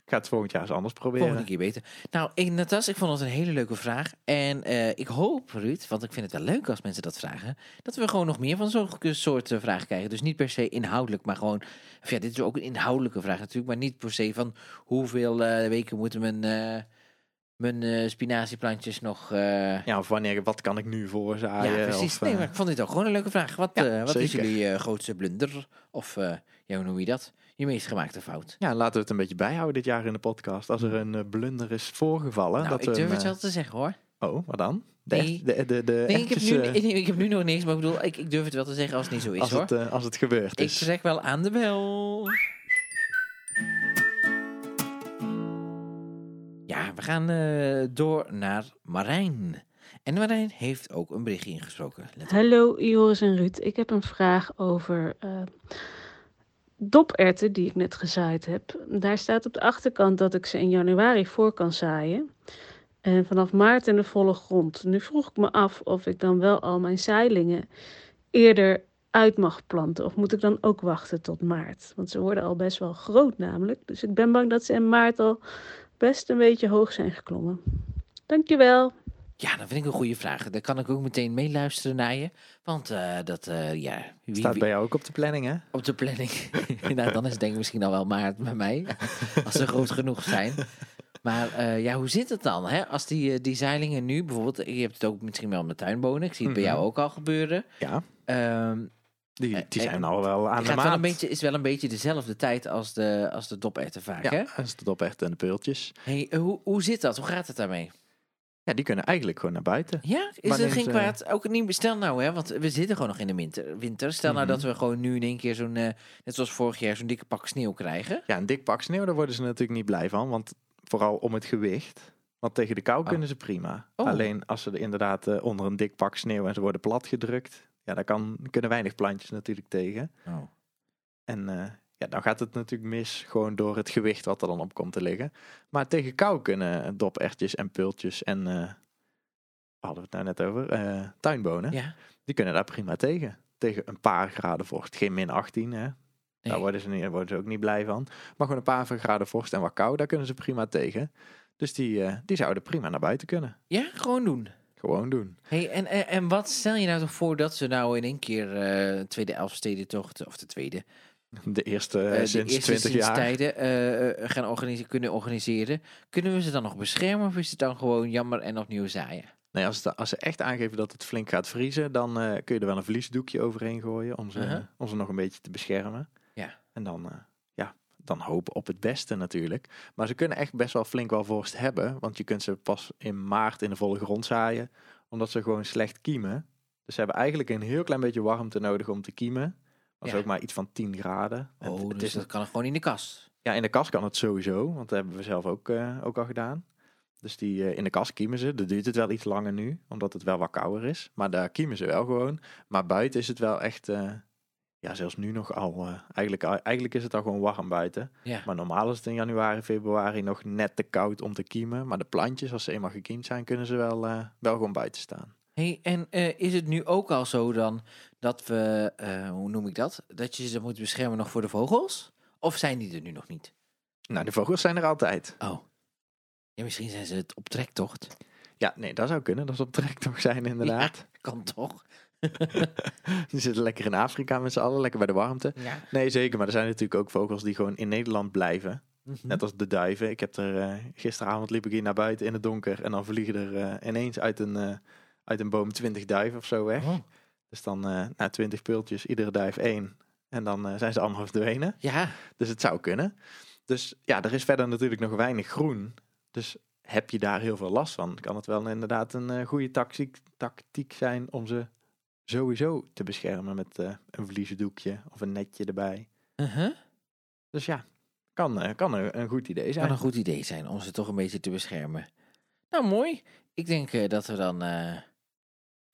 ga het volgend jaar eens anders proberen. Volgende keer beter. Nou, ik, Natas, ik vond het een hele leuke vraag. En eh, ik hoop, Ruud, want ik vind het wel leuk als mensen dat vragen, dat we gewoon nog meer van zo'n soort vragen krijgen. Dus niet per se inhoudelijk, maar gewoon, of ja, dit is ook een inhoudelijke vraag natuurlijk, maar niet per se van hoeveel eh, weken moeten mijn, eh, mijn spinazieplantjes nog... Ja, of wanneer, wat kan ik nu voorzaaien? ja, precies. Of, nee, maar ik vond dit ook gewoon een leuke vraag. Wat, Ja, wat is jullie grootste blunder? Of, ja, hoe noem je dat? Je meest gemaakte fout? ja, laten we het een beetje bijhouden dit jaar in de podcast. Als er een eh, blunder is voorgevallen. nou, dat ik durf het eh, wel te zeggen hoor. Oh, wat dan? De, Nee. de, de, de, Nee, ik heb, nu, eh, nee, (laughs) ik heb nu nog niks, maar ik bedoel, ik, ik durf het wel te zeggen als het niet zo is als, hoor. het, eh, als het gebeurd Ik trek wel aan de bel. Ja, we gaan eh, door naar Marijn. En Marijn heeft ook een berichtje ingesproken. Hallo Joris en Ruud, ik heb een vraag over eh doperwten die ik net gezaaid heb. Daar staat op de achterkant dat ik ze in januari voor kan zaaien. En vanaf maart in de volle grond. Nu vroeg ik me af of ik dan wel al mijn zaailingen eerder uit mag planten. Of moet ik dan ook wachten tot maart? Want ze worden al best wel groot namelijk. Dus ik ben bang dat ze in maart al best een beetje hoog zijn geklommen. Dankjewel. Ja, dat vind ik een goede vraag. Dan kan ik ook meteen meeluisteren naar je. Want eh, dat, eh, ja... Wie, Staat bij jou ook op de planning, hè? op de planning. (laughs) nou, dan is het denk ik misschien al wel maart bij mij. als ze groot genoeg zijn. Maar eh, ja, hoe zit het dan? Hè? Als die, die zeilingen nu bijvoorbeeld... Je hebt het ook misschien wel met tuinbonen. Ik zie het bij Mhm. jou ook al gebeuren. Ja, Ehm die, die zijn al wel aan het de wel maat. een beetje, is wel een beetje dezelfde tijd als de, als de doperwten vaak, hè? Ja, dat is de doperwten en de peultjes. Hey, hoe, hoe zit dat? Hoe gaat het daarmee? Ja, die kunnen eigenlijk gewoon naar buiten. Ja, is Maar er geen eh, kwaad? Ook niet, stel nou, hè, want we zitten gewoon nog in de winter. winter. Stel nou Mhm. dat we gewoon nu in één keer zo'n, eh, net zoals vorig jaar, zo'n dikke pak sneeuw krijgen. Ja, een dik pak sneeuw, daar worden ze natuurlijk niet blij van. Want vooral om het gewicht. Want tegen de kou Oh. kunnen ze prima. Oh. Alleen als ze er inderdaad eh, onder een dik pak sneeuw en ze worden plat gedrukt. Ja, daar kan, kunnen weinig plantjes natuurlijk tegen. Oh. En eh, ja, dan gaat het natuurlijk mis gewoon door het gewicht wat er dan op komt te liggen. Maar tegen kou kunnen dopertjes en pultjes en... eh hadden we het nou net over? eh, tuinbonen. Ja, Die kunnen daar prima tegen. Tegen een paar graden vorst. Geen min 18, hè. nee. Daar worden ze, niet, daar worden ze ook niet blij van. Maar gewoon een paar graden vorst en wat kou, daar kunnen ze prima tegen. Dus die, eh, die zouden prima naar buiten kunnen. ja, gewoon doen. Gewoon doen. Hey, en, en, en wat stel je nou toch voor dat ze nou in één keer eh tweede Elfstedentocht, of de tweede, De eerste eh, eh, de sinds eerste 20 sinds jaar. tijden eh, gaan organiseren, kunnen organiseren. Kunnen we ze dan nog beschermen of is het dan gewoon jammer en opnieuw zaaien? Nee, als, het, als ze echt aangeven dat het flink gaat vriezen, dan kun je er wel een vliesdoekje overheen gooien om ze, Uh-huh. om ze nog een beetje te beschermen. Ja. En dan, ja, dan hopen op het beste natuurlijk. Maar ze kunnen echt best wel flink wel vorst hebben, want je kunt ze pas in maart in de volle grond zaaien, omdat ze gewoon slecht kiemen. Dus ze hebben eigenlijk een heel klein beetje warmte nodig om te kiemen. Dat is Ja. ook maar iets van 10 graden. En Oh, het- dus is dat kan gewoon in de kast. ja, in de kas kan het sowieso, want dat hebben we zelf ook, eh, ook al gedaan. Dus die, eh, in de kas kiemen ze. Dat duurt het wel iets langer nu, omdat het wel wat kouder is. Maar daar kiemen ze wel gewoon. Maar buiten is het wel echt, eh, ja, zelfs nu nog al. eigenlijk, eigenlijk is het al gewoon warm buiten. Ja. Maar normaal is het in januari, februari nog net te koud om te kiemen. Maar de plantjes, als ze eenmaal gekiemd zijn, kunnen ze wel, wel gewoon buiten staan. Hey, en eh, is het nu ook al zo dan dat we, eh, hoe noem ik dat? Dat je ze moet beschermen nog voor de vogels? Of zijn die er nu nog niet? Nou, de vogels zijn er altijd. Oh. Ja, misschien zijn ze het op trektocht. Ja, nee, dat zou kunnen. Dat is op trek toch zijn inderdaad. Kan toch? (laughs) Die zitten lekker in Afrika met z'n allen, lekker bij de warmte. Ja. Nee, zeker. Maar er zijn natuurlijk ook vogels die gewoon in Nederland blijven. Mhm. Net als de duiven. Ik heb er eh, gisteravond liep ik hier naar buiten in het donker. En dan vliegen er ineens uit een, uit een boom 20 duiven of zo weg. Oh. Dus dan eh na 20 pultjes, iedere duif één. En dan eh, zijn ze allemaal verdwenen. Ja, Dus het zou kunnen. Dus ja, er is verder natuurlijk nog weinig groen. Dus heb je daar heel veel last van, kan het wel inderdaad een eh, goede tactiek, tactiek zijn om ze sowieso te beschermen met een vliezen doekje of een netje erbij. uh-huh. Dus ja, kan, kan een, een goed idee zijn. kan een goed idee zijn om ze toch een beetje te beschermen. Nou, mooi. Ik denk dat we dan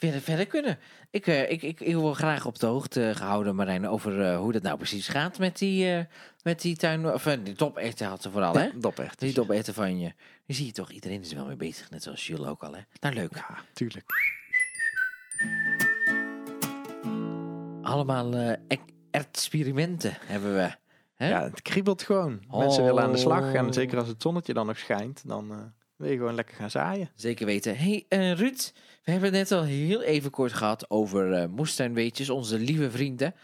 verder, verder kunnen. Ik, eh, ik, ik, ik wil graag op de hoogte gehouden, Marijn, over eh, hoe dat nou precies gaat met die, eh, met die tuin... Of die doperwten had ze vooral, hè? Ja, doperwten. Die doperwten van je. Nu zie je toch, iedereen is er wel mee bezig, net zoals Jules ook al, hè? Nou, leuk. Ja, tuurlijk. Allemaal ek- experimenten hebben we. Hè? Ja, het kriebelt gewoon. Mensen willen aan de slag. En Oh. zeker als het zonnetje dan nog schijnt, dan wil je gewoon lekker gaan zaaien. Zeker weten. hey, eh, Ruud, we hebben het net al heel even kort gehad over eh moestuinweetjes, onze lieve vrienden.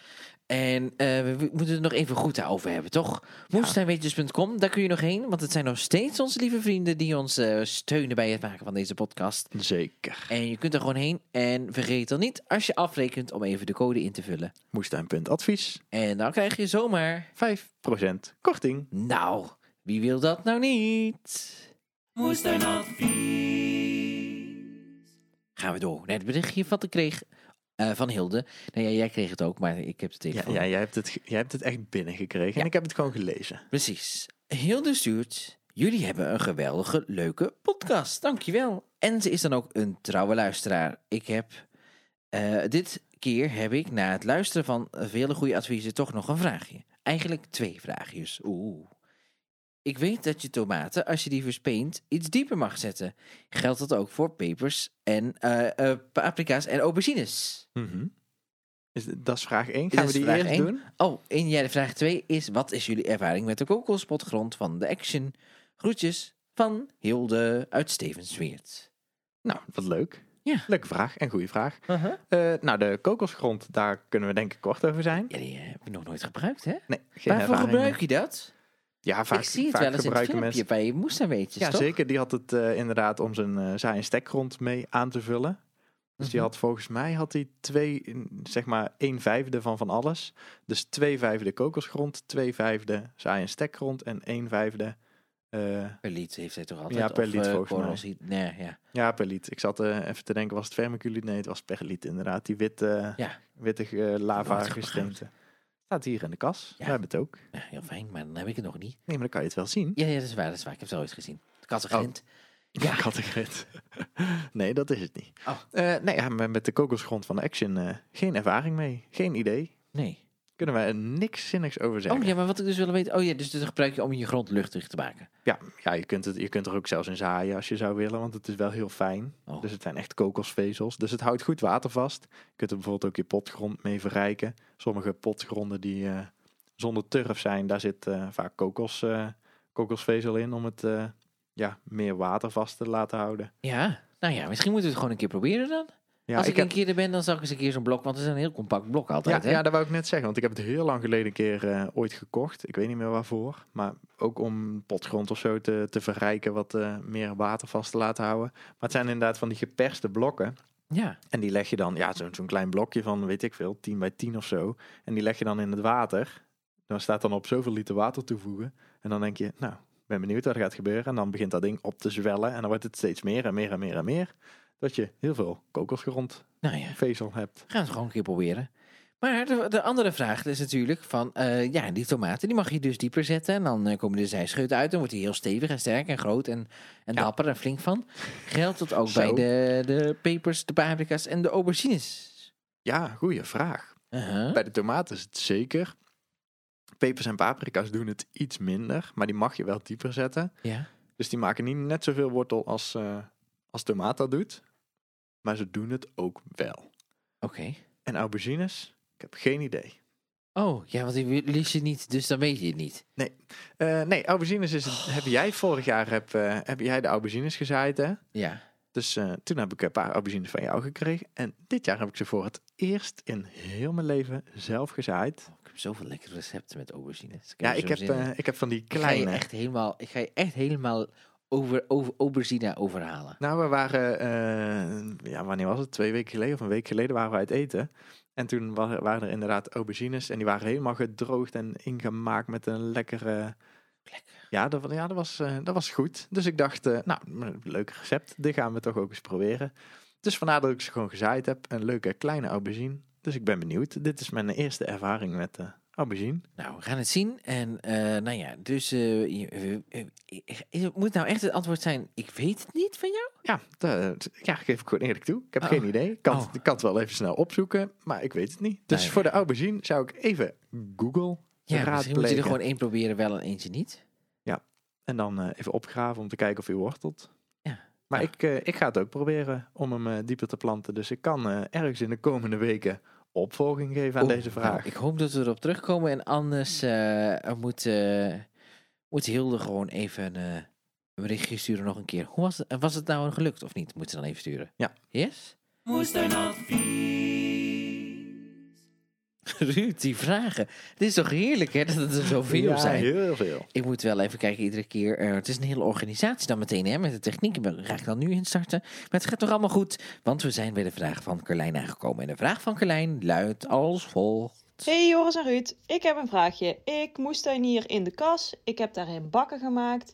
En eh, we moeten het nog even goed daarover hebben, toch? Moestuinweetjes.com, daar kun je nog heen, want het zijn nog steeds onze lieve vrienden die ons steunen bij het maken van deze podcast. Zeker. En je kunt er gewoon heen en vergeet dan niet, als je afrekent, om even de code in te vullen. Moestuin.advies. En dan krijg je zomaar, 5% korting. nou, wie wil dat nou niet? Gaan we door naar het berichtje wat ik kreeg eh, van Hilde. Nou ja, jij kreeg het ook, maar ik heb het Ja, telefoon. ja jij, hebt het, jij hebt het echt binnengekregen. Ja. En ik heb het gewoon gelezen. Precies. Hilde stuurt, jullie hebben een geweldige, leuke podcast. Dankjewel. En ze is dan ook een trouwe luisteraar. Ik heb, eh, dit keer heb ik na het luisteren van vele goede adviezen toch nog een vraagje. Eigenlijk twee vraagjes. Oeh. Ik weet dat je tomaten, als je die verspeent, iets dieper mag zetten. Geldt dat ook voor pepers en eh, eh, paprika's en aubergines? Is, dit- dat is vraag 1. Dit Gaan we is die eerst één. doen? Oh, en ja, de vraag 2 is: wat is jullie ervaring met de kokelspotgrond van de Action? Groetjes van Hilde uit Stevensweert. Nou, wat leuk. Ja. Leuke vraag en goede vraag. Eh, nou, de kokosgrond, daar kunnen we denk ik kort over zijn. Ja, die eh, heb je nog nooit gebruikt, hè? Nee, geen Waarvoor gebruik je dat? Ja, vaak, ik zie het vaak wel eens in het gebruiken filmpje mensen. bij je Ja, toch? zeker. Die had het eh, inderdaad om zijn eh zaai- en stekgrond mee aan te vullen. Dus die Mhm. had volgens mij had hij twee, in- zeg maar een vijfde van van alles. Dus twee vijfde kokosgrond, twee vijfde en stekgrond en één vijfde... eh, Per lied heeft hij toch altijd? Ja, per lied eh, volgens mij. Nee, ja. ja, per liet. Ik zat eh, even te denken, was het vermiculiet? Nee, het was per liet inderdaad. Die witte, Ja. witte eh, lava Nooit gestreemte. Staat hier in de kas. Ja. We hebben het ook. ja, heel fijn, maar dan heb ik het nog niet. Nee, maar dan kan je het wel zien. Ja, ja, dat is waar, dat is waar. Ik heb het al ooit gezien. Kattengrind. Ja, kattegrit. (laughs) nee, dat is het niet. Oh. Eh, nee, ja, met de kokosgrond van Action eh, geen ervaring mee. Geen idee. Nee. Kunnen wij er niks zinnigs over zeggen. Oh ja, maar wat ik dus wil weten... Oh ja, dus dat gebruik je om je grond luchtig te maken. Ja, ja je, kunt het, je kunt er ook zelfs in zaaien als je zou willen, want het is wel heel fijn. Oh. Dus het zijn echt kokosvezels. Dus het houdt goed water vast. Je kunt er bijvoorbeeld ook je potgrond mee verrijken. Sommige potgronden die eh, zonder turf zijn, daar zit eh, vaak kokos, eh, kokosvezel in om het ja, meer water vast te laten houden. Ja, nou ja, misschien moeten we het gewoon een keer proberen dan. Ja, Als ik, heb- een keer er ben, dan zal ik eens een keer zo'n blok, want het is een heel compact blok altijd. Ja, hè? ja, dat wou ik net zeggen. Want ik heb het heel lang geleden een keer eh, ooit gekocht. Ik weet niet meer waarvoor. Maar ook om potgrond of zo te, te verrijken, wat eh, meer water vast te laten houden. Maar het zijn inderdaad van die geperste blokken. ja. En die leg je dan, ja, zo'n zo'n klein blokje van, weet ik veel, 10 bij 10 of zo. En die leg je dan in het water. Dan staat dan op zoveel liter water toevoegen. En dan denk je, nou, ben benieuwd wat er gaat gebeuren. En dan begint dat ding op te zwellen. En dan wordt het steeds meer en meer en meer en meer. Dat je heel veel kokosgrondvezel Nou ja, hebt. we gaan het gewoon een keer proberen. Maar de, de andere vraag is natuurlijk van, eh, ja, die tomaten, die mag je dus dieper zetten. En dan eh, komen de zijscheuten uit. Dan wordt hij heel stevig en sterk en groot en, en Ja. dapper en flink van. Geldt dat ook Zo. bij de, de pepers, de paprika's en de aubergines? Ja, goede vraag. Uh-huh. Bij de tomaten is het zeker. Pepers en paprika's doen het iets minder, maar die mag je wel dieper zetten. Ja. Dus die maken niet net zoveel wortel als, eh als tomaat dat doet. Maar ze doen het ook wel. Oké. En aubergines? Ik heb geen idee. Oh, ja, want die lies je niet, dus dan weet je het niet. Eh, nee, aubergines is het, heb jij vorig jaar heb, eh, heb jij de aubergines gezaaid, hè? Ja. Dus eh, toen heb ik een paar aubergines van jou gekregen. En dit jaar heb ik ze voor het eerst in heel mijn leven zelf gezaaid. Ik heb zoveel lekkere recepten met aubergines. Ja, ik heb, ik heb van die Ik ga je kleine. echt helemaal, ik ga je echt helemaal over, over aubergine overhalen. Nou, we waren, eh, ja, wanneer was het? Twee weken geleden of een week geleden waren we uit eten. En toen wa- waren er inderdaad aubergines en die waren helemaal gedroogd en ingemaakt met een lekkere... Lekker. Ja, dat, ja, dat, was, eh, dat was goed. Dus ik dacht, eh, nou, leuk recept. Dit gaan we toch ook eens proberen. Dus vandaar dat ik ze gewoon gezaaid heb. Een leuke kleine aubergine. Dus ik ben benieuwd. Dit is mijn eerste ervaring met eh aubergine. Nou, we gaan het zien. En eh, nou ja, dus je- eh, moet nou echt het antwoord zijn, ik weet het niet van jou? Ja, dat ja, geef ik gewoon eerlijk toe. Ik heb Oh. geen idee. Ik kan, Oh. ik kan het wel even snel opzoeken, maar ik weet het niet. Dus Nee. voor de aubergine zou ik even Google Ja, misschien moet je er gewoon één proberen wel en eentje niet. En dan even opgraven om te kijken of hij wortelt. Ja. Maar Ja. ik, ik ga het ook proberen om hem dieper te planten. Dus ik kan ergens in de komende weken opvolging geven aan Oeh, deze nou, vraag. ik hoop dat we erop terugkomen en anders eh, moet, eh, moet Hilde gewoon even eh, een berichtje sturen nog een keer. Hoe was het, was het nou gelukt of niet? Moet ze dan even sturen? Ja. Yes? Moestuinadvies. Ruud, die vragen. Het is toch heerlijk hè, dat het er zoveel ja, zijn. heel veel. Ik moet wel even kijken iedere keer. eh, het is een hele organisatie dan meteen hè, met de techniek. Daar ga ik dan nu instarten. Maar het gaat toch allemaal goed. Want we zijn bij de vraag van Carlijn aangekomen. En de vraag van Carlijn luidt als volgt. Hey Joris en Ruud, ik heb een vraagje. Ik moestuinier in de kas. Ik heb daarin bakken gemaakt.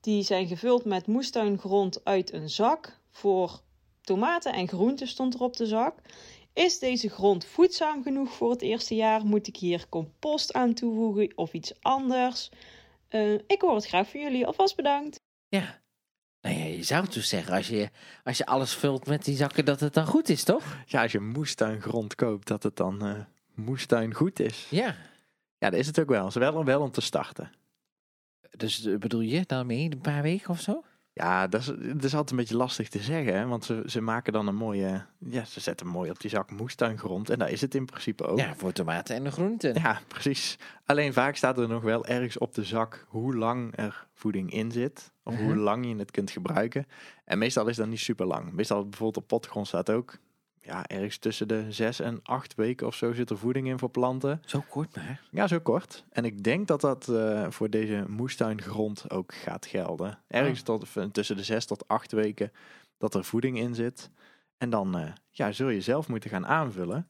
Die zijn gevuld met moestuingrond uit een zak. Voor tomaten en groenten stond er op de zak. Is deze grond voedzaam genoeg voor het eerste jaar? Moet ik hier compost aan toevoegen of iets anders? Eh, ik hoor het graag van jullie. Alvast bedankt. Ja. Nou ja, je zou dus zeggen, als je, als je alles vult met die zakken, dat het dan goed is, toch? Ja, als je moestuingrond koopt, dat het dan eh moestuin goed is. Ja. Ja, dat is het ook wel. Is wel, wel om te starten. Dus eh, bedoel je daarmee een paar weken of zo? Ja, dat is, dat is altijd een beetje lastig te zeggen. Hè? Want ze, ze maken dan een mooie... Ja, ze zetten mooi op die zak moestuingrond. En daar is het in principe ook. Ja, voor tomaten en de groenten. Ja, precies. Alleen vaak staat er nog wel ergens op de zak hoe lang er voeding in zit. Of hoe Mhm. lang je het kunt gebruiken. En meestal is dat niet super lang. Meestal bijvoorbeeld op potgrond staat ook... Ja, ergens tussen de zes en acht weken of zo zit er voeding in voor planten. Zo kort maar. Ja, zo kort. En ik denk dat dat eh, voor deze moestuingrond ook gaat gelden. Ergens Ah. tot, v- tussen de zes tot acht weken dat er voeding in zit. En dan eh, ja, zul je zelf moeten gaan aanvullen.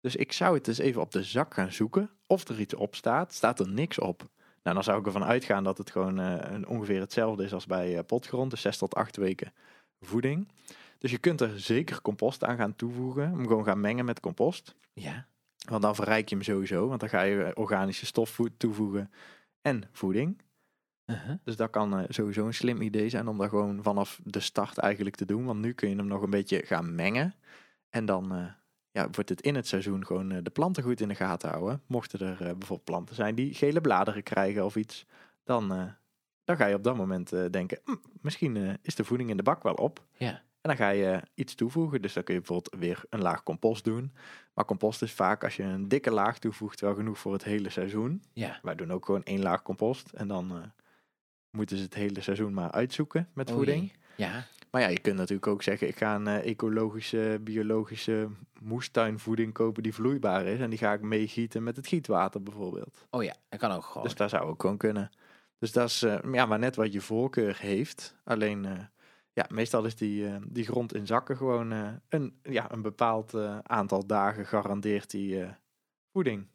Dus ik zou het eens even op de zak gaan zoeken of er iets op staat. Staat er niks op? Nou, dan zou ik ervan uitgaan dat het gewoon eh, een- ongeveer hetzelfde is als bij eh, potgrond. Dus zes tot acht weken voeding. Dus je kunt er zeker compost aan gaan toevoegen. Hem gewoon gaan mengen met compost. Ja. Want dan verrijk je hem sowieso. Want dan ga je organische stof toevoegen en voeding. Uh-huh. Dus dat kan eh, sowieso een slim idee zijn om dat gewoon vanaf de start eigenlijk te doen. Want nu kun je hem nog een beetje gaan mengen. En dan eh, ja, wordt het in het seizoen gewoon eh, de planten goed in de gaten houden. Mochten er bijvoorbeeld planten zijn die gele bladeren krijgen of iets. Dan, dan ga je op dat moment denken, "Hm, misschien is de voeding in de bak wel op. Ja. En dan ga je iets toevoegen. Dus dan kun je bijvoorbeeld weer een laag compost doen. Maar compost is vaak als je een dikke laag toevoegt wel genoeg voor het hele seizoen. Ja. Wij doen ook gewoon één laag compost. En dan eh, moeten ze het hele seizoen maar uitzoeken met voeding. Ja. Maar ja, je kunt natuurlijk ook zeggen, ik ga een eh, ecologische, biologische moestuinvoeding kopen die vloeibaar is. En die ga ik meegieten met het gietwater bijvoorbeeld. Oh ja, dat kan ook gewoon. Dus dat zou ook gewoon kunnen. Dus dat is eh, ja, maar net wat je voorkeur heeft. Alleen, ja, meestal is die, eh, die grond in zakken gewoon eh, een, ja, een bepaald eh, aantal dagen garandeert die voeding.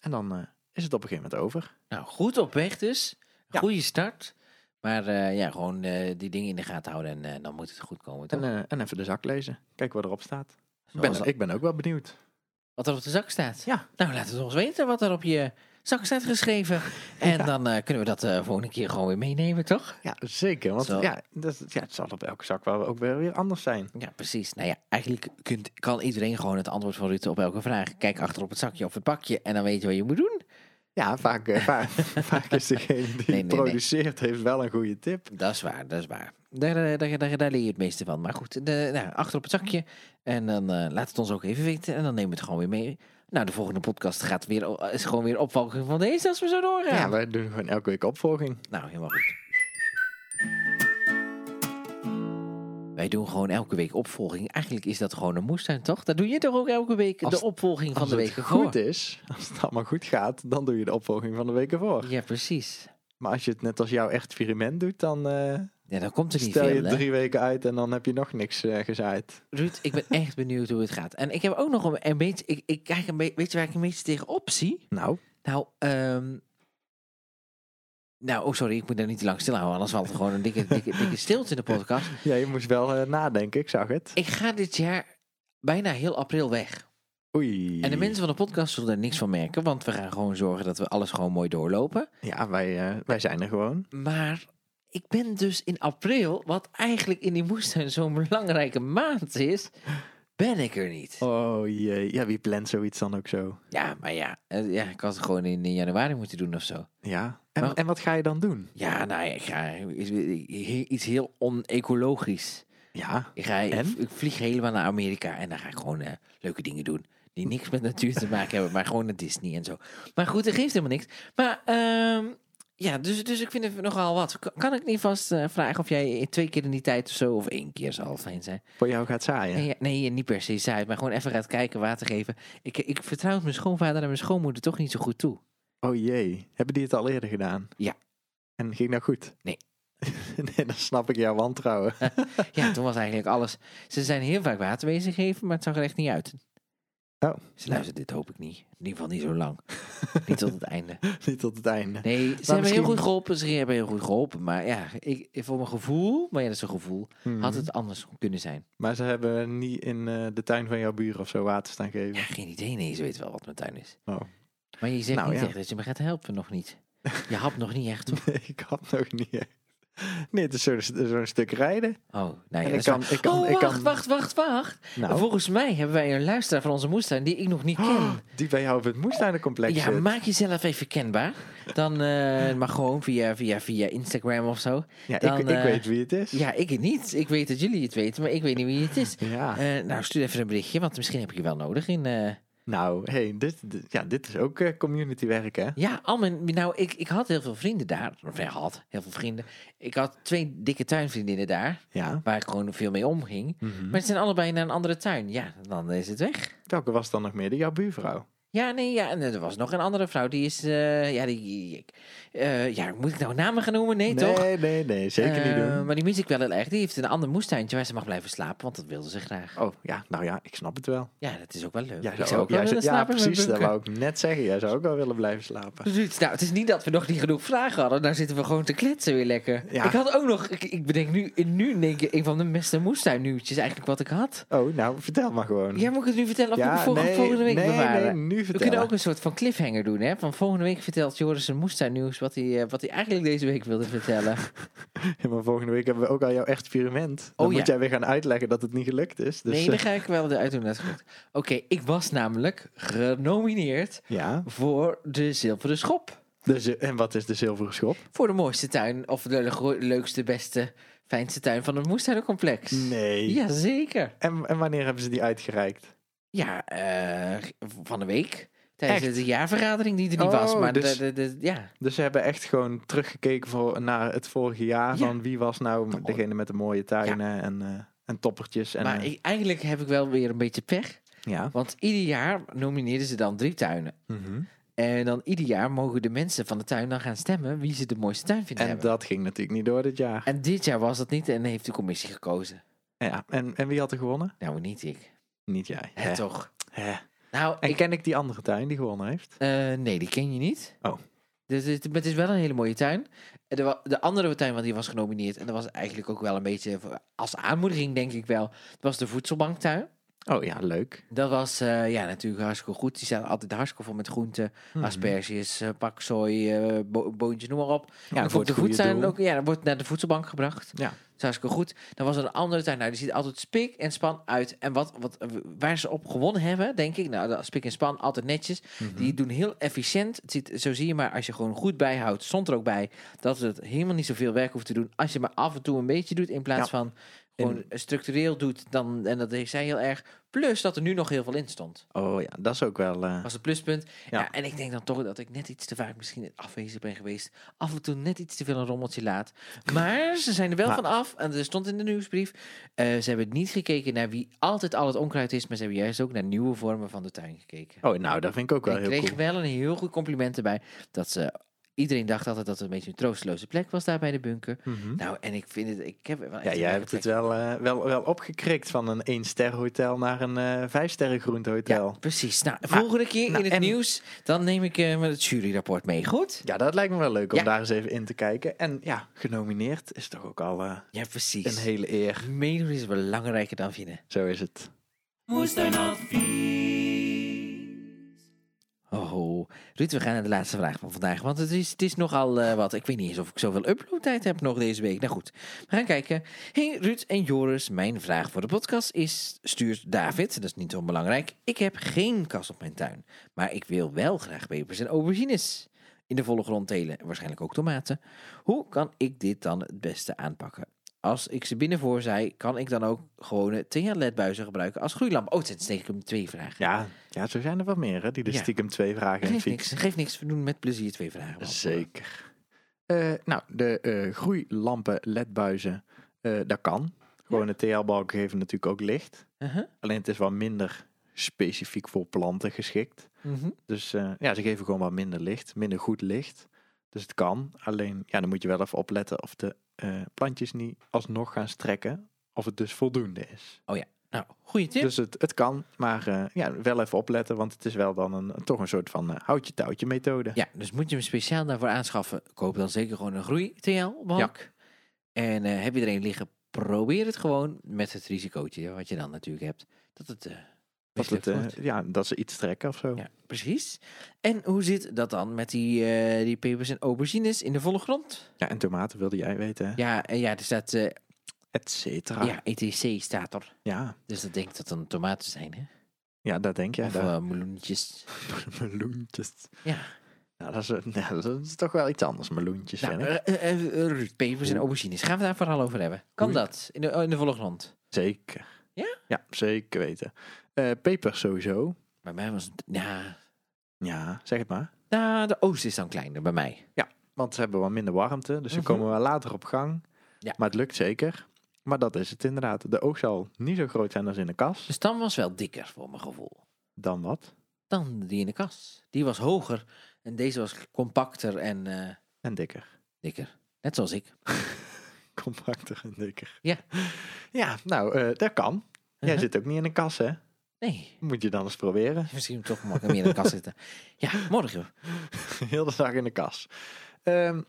En dan is het op een gegeven moment over. Nou, goed op weg dus. Ja. Goede start. Maar ja, gewoon die dingen in de gaten houden en dan moet het goed komen. Toch? En, en even de zak lezen. Kijk wat erop staat. Ik ben, ik ben ook wel benieuwd. Wat er op de zak staat. Ja. Nou, laat het ons weten wat er op je Zak is uitgeschreven. (laughs) En dan eh, kunnen we dat eh volgende keer gewoon weer meenemen, toch? Ja, zeker. Want Zo. ja, dat, ja, het zal op elke zak wel ook weer, weer anders zijn. Ja, precies. Nou ja, eigenlijk kunt, kan iedereen gewoon het antwoord van Rutte op elke vraag. Kijk achter op het zakje of het pakje en dan weet je wat je moet doen. Ja, vaak, eh, vaak, (laughs) vaak is degene die nee, nee. produceert, heeft wel een goede tip. Dat is waar, dat is waar. Daar, daar, daar, daar leer je het meeste van. Maar goed, de, nou, achter op het zakje. En dan laat het ons ook even weten. En dan nemen we het gewoon weer mee. Nou, de volgende podcast gaat weer, is gewoon weer opvolging van deze als we zo doorgaan. Ja, wij doen gewoon elke week opvolging. Nou, helemaal goed. Wij doen gewoon elke week opvolging. Eigenlijk is dat gewoon een moestuin, toch? Dat doe je toch ook elke week, Als- de opvolging van Als de het week ervoor? goed is, als het allemaal goed gaat, dan doe je de opvolging van de week ervoor. Ja, precies. Maar als je het net als jouw experiment doet, dan eh, Ja, dan komt er niet stel je veel, het hè? drie weken uit en dan heb je nog niks eh, gezaaid. Ruud, ik ben echt benieuwd hoe het gaat. En ik heb ook nog een, een beetje... Ik, ik kijk een beetje... Weet je waar ik een beetje tegenop zie? Nou, Nou, ehm nou, oh sorry, ik moet daar niet te lang stilhouden. Anders valt er gewoon een dikke, dikke, dikke stilte in de podcast. (laughs) ja, je moest wel eh, nadenken, ik zag het. Ik ga dit jaar bijna heel april weg. Oei. En de mensen van de podcast zullen er niks van merken. Want we gaan gewoon zorgen dat we alles gewoon mooi doorlopen. Ja, wij, eh, wij zijn er gewoon. Maar ik ben dus in april, wat eigenlijk in die moestuin zo'n belangrijke maand is, ben ik er niet. Oh jee, ja, wie plant zoiets dan ook zo? Ja, maar ja, eh, ja, ik had het gewoon in, in januari moeten doen of zo. Ja. En, Maar- en wat ga je dan doen? Ja, nou ja, ik ga iets, heel onecologisch. Ja, Ik, ga, En? ik vlieg helemaal naar Amerika en dan ga ik gewoon eh, leuke dingen doen. Die niks met natuur te maken hebben, maar gewoon naar Disney en zo. Maar goed, dat geeft helemaal niks. Maar ehm, ja, dus, dus ik vind het nogal wat. Kan, ik niet vast eh, vragen of jij twee keer in die tijd of zo, of één keer zal het zijn? voor jou gaat zaaien. Nee, nee, niet per se saai, maar gewoon even gaat kijken, water geven. Ik, ik vertrouw mijn schoonvader en mijn schoonmoeder toch niet zo goed toe. Oh jee, hebben die het al eerder gedaan? Ja. En ging dat goed? Nee. (laughs) nee, dan snap ik jouw wantrouwen. (laughs) Ja, toen was eigenlijk alles. Ze zijn heel vaak water wezen geven, maar het zag er echt niet uit. Oh. Ze luisteren dit hoop ik niet. In ieder geval niet zo lang. (laughs) niet tot het einde. Niet tot het einde. Nee, ze hebben misschien- heel goed geholpen. Ze hebben heel goed geholpen. Maar ja, ik, voor mijn gevoel, maar ja, dat is een gevoel, Mhm. had het anders kunnen zijn. Maar ze hebben niet in eh, de tuin van jouw buren of zo water staan geven. Ja, geen idee. Nee, ze weten wel wat mijn tuin is. Oh. Maar je zegt Nou, niet ja. echt dat je me gaat helpen, nog niet. Je hapt nog niet echt. toch? (laughs) Nee, ik had nog niet echt. (laughs) Nee, het is zo'n zo'n stuk rijden. Oh, En dat ik kan, ik kan, oh, ik wacht, kan, wacht, wacht, wacht. Nou, Volgens mij hebben wij een luisteraar van onze moestuin die ik nog niet ken. Oh, die bij jou op het moestuinencomplex Ja, zit. maak jezelf even kenbaar. Dan eh (laughs) maar gewoon via, via, via Instagram of zo. Ja, dan, ik, ik eh, weet wie het is. Ja, ik het niet. Ik weet dat jullie het weten, maar ik weet niet wie het is. Ja. Eh, nou, stuur even een berichtje, want misschien heb ik je wel nodig in... Nou, hey, dit, dit- ja, dit is ook eh, community werk, hè? Ja, al mijn, nou, ik, ik had heel veel vrienden daar. Of ja, had heel veel vrienden. Ik had twee dikke tuinvriendinnen daar, Ja. waar ik gewoon veel mee omging. Mhm. Maar ze zijn allebei naar een andere tuin. Ja, dan is het weg. Welke was dan nog meer? De jouw buurvrouw? Ja, nee, ja, en er was nog een andere vrouw. Die is, eh, ja, die, eh, ja, moet ik nou namen gaan noemen? Nee, toch? Nee, nee, nee, zeker niet Eh, doen. Maar die mis ik wel heel erg. Die heeft een ander moestuintje waar ze mag blijven slapen, want dat wilde ze graag. Oh, ja, nou ja, ik snap het wel. Ja, dat is ook wel leuk. Jij ik zou ook jij willen ja, slapen met precies, dat wou ik net zeggen. Jij zou ook wel willen blijven slapen. Ruud, nou, het is niet dat we nog niet genoeg vragen hadden. Nou zitten we gewoon te kletsen weer lekker. Ja. Ik had ook nog, ik, ik bedenk nu, nu denk ik een van de beste moestuinnieuwtjes eigenlijk wat ik had. Oh, nou, vertel maar gewoon. Ja, moet ik het nu vertellen of Ja, ik voor, nee, volgende week nee, bewaren? nee, nu we kunnen ook een soort van cliffhanger doen, hè? Van volgende week vertelt Joris een moestuinnieuws wat hij, eh, wat hij eigenlijk deze week wilde vertellen. (laughs) Ja, maar volgende week hebben we ook al jouw experiment. Dan Oh, moet ja. jij weer gaan uitleggen dat het niet gelukt is. Dus, nee, eh, dan ga ik wel eruit doen. dat is goed. Oké, ik was namelijk genomineerd ja. voor de Zilveren Schop. De en wat is de zilveren schop? Voor de mooiste tuin, of de le- leukste, beste, fijnste tuin van het moestuinencomplex. Nee. Jazeker. En, en wanneer hebben ze die uitgereikt? Ja, eh, van de week. Tijdens Echt? de jaarvergadering die er niet Oh, was. Maar dus- de, de, de- ja. Dus ze hebben echt gewoon teruggekeken voor, naar het vorige jaar. Ja. Van wie was nou degene met de mooie tuinen en, eh, en toppertjes. En, maar eh, ik, eigenlijk heb ik wel weer een beetje pech. ja. Want ieder jaar nomineerden ze dan drie tuinen. Mhm. En dan ieder jaar mogen de mensen van de tuin dan gaan stemmen wie ze de mooiste tuin vinden En hebben. dat ging natuurlijk niet door dit jaar. En dit jaar was dat niet en heeft de commissie gekozen. Ja. En, en wie had er gewonnen? Nou, niet ik. Niet jij. Hè, Hè. toch? Hè. Nou, En ik, ken ik die andere tuin die gewonnen heeft? eh, nee, die ken je niet. Oh. Dus het, het is wel een hele mooie tuin. En De, wa- de andere tuin, want die was genomineerd. En dat was eigenlijk ook wel een beetje voor- als aanmoediging, denk ik wel. Was de voedselbanktuin. Oh ja, leuk. Dat was eh, ja, natuurlijk hartstikke goed. Die staat altijd hartstikke vol met groenten, Mhm. asperges, eh, paksoi, eh bo boontjes, noem maar op. Ja, voor de voed zijn ook, ja, dat wordt naar de voedselbank gebracht. Ja. Dat is hartstikke goed. Dan was er een andere tuin. Nou, die ziet altijd spik en span uit. En wat, wat, waar ze op gewonnen hebben, denk ik. Nou, dat spik en span, altijd netjes. Mhm. Die doen heel efficiënt. Het ziet, zo zie je maar, als je gewoon goed bijhoudt, stond er ook bij, dat het helemaal niet zoveel werk hoeft te doen. Als je maar af en toe een beetje doet, in plaats Ja. van gewoon structureel doet. Dan, en dat heeft zij heel erg. Plus dat er nu nog heel veel in stond. Oh ja, dat is ook wel... eh, Was het pluspunt. Ja. Ja. en ik denk dan toch dat ik net iets te vaak misschien afwezig ben geweest. Af en toe net iets te veel een rommeltje laat. Maar ze zijn er wel Maar- van af. En er stond in de nieuwsbrief. eh, ze hebben niet gekeken naar wie altijd al het onkruid is. Maar ze hebben juist ook naar nieuwe vormen van de tuin gekeken. Oh, nou, dat vind ik ook wel ik heel kreeg cool. wel een heel goed compliment erbij. Dat ze... Iedereen dacht altijd dat het een beetje een troosteloze plek was daar bij de bunker. Mhm. Nou, en ik vind het... Ik heb wel Ja, jij hebt het wel, eh, wel, wel opgekrikt van een 1 ster hotel naar een eh 5 sterren groentehotel. Ja, precies. Nou, volgende keer nou, in het en- nieuws, dan neem ik eh, met het juryrapport mee. Goed? Ja, dat lijkt me wel leuk om Ja. daar eens even in te kijken. En ja, genomineerd is toch ook al eh, Ja, precies. een hele eer. Meedoen is belangrijker dan winnen. Zo is het. Oh, Ruud, we gaan naar de laatste vraag van vandaag. Want het is, het is nogal eh, wat. Ik weet niet eens of ik zoveel uploadtijd heb nog deze week. Nou goed, we gaan kijken. Hey Ruud en Joris, mijn vraag voor de podcast is... Stuurt David, dat is niet onbelangrijk. Ik heb geen kas op mijn tuin. Maar ik wil wel graag pepers en aubergines in de volle grond telen. En waarschijnlijk ook tomaten. Hoe kan ik dit dan het beste aanpakken? Als ik ze binnenvoor zei, kan ik dan ook gewone TH-ledbuizen gebruiken als groeilamp? Oh, het zijn stiekem twee vragen. Ja, ja, zo zijn er wat meer hè, die de Ja. stiekem twee vragen Geeft niks, geeft niks. We doen met plezier twee vragen. Zeker. Eh, nou, de eh, groeilampen, ledbuizen, eh, dat kan. Gewoon de TL-balken geven natuurlijk ook licht. Uh-huh. Alleen het is wat minder specifiek voor planten geschikt. Mhm. Dus ja, ze geven gewoon wat minder licht, minder goed licht. Dus het kan. Alleen, ja, dan moet je wel even opletten of de eh, plantjes niet alsnog gaan strekken. Of het dus voldoende is. Nou, goede tip. Dus het, het kan, maar eh, ja, wel even opletten. Want het is wel dan een, toch een soort van eh, houtje-touwtje methode. ja, dus moet je hem speciaal daarvoor aanschaffen. Koop dan zeker gewoon een groei-TL-balk. En eh, heb je er een liggen, probeer het gewoon met het risicootje wat je dan natuurlijk hebt. Dat het Dat, het, eh, ja, dat ze iets trekken of zo. Ja, precies. En hoe zit dat dan met die, eh, die pepers en aubergines in de volle grond? Ja, en tomaten wilde jij weten, hè? Ja, eh, ja er staat, eh, Et cetera. ja, ETC staat er. Ja, Dus dat denk ik dat dan tomaten zijn, hè? ja, dat denk je. of eh, meloentjes. (laughs) meloentjes. Ja. Ja, dat, is, ja, dat is toch wel iets anders, meloentjes, Nou, Ruud, pepers en aubergines. Gaan we daar vooral over hebben? Kan Oei. dat? In de, in de volle grond? Zeker. Ja? Ja, zeker weten. Eh peper sowieso. Bij mij was het... Ja, Ja, zeg het maar. nou, de oost is dan kleiner bij mij. Want ze hebben wat minder warmte, dus ze Mhm. komen wel later op gang. Ja. Maar het lukt zeker. Maar dat is het inderdaad. De oog zal niet zo groot zijn als in de kas. De stam was wel dikker, voor mijn gevoel. Dan wat? Dan die in de kas. Die was hoger. En deze was compacter en eh, En dikker. dikker. Net zoals ik. (laughs) Compacter en dikker. Ja. Ja, nou, eh, dat kan. Jij Uh-huh. zit ook niet in een kas, hè? Nee, Moet je dan eens proberen. misschien toch ik meer in de kas zitten. Ja, morgen. (laughs) Heel de dag in de kas. Ehm,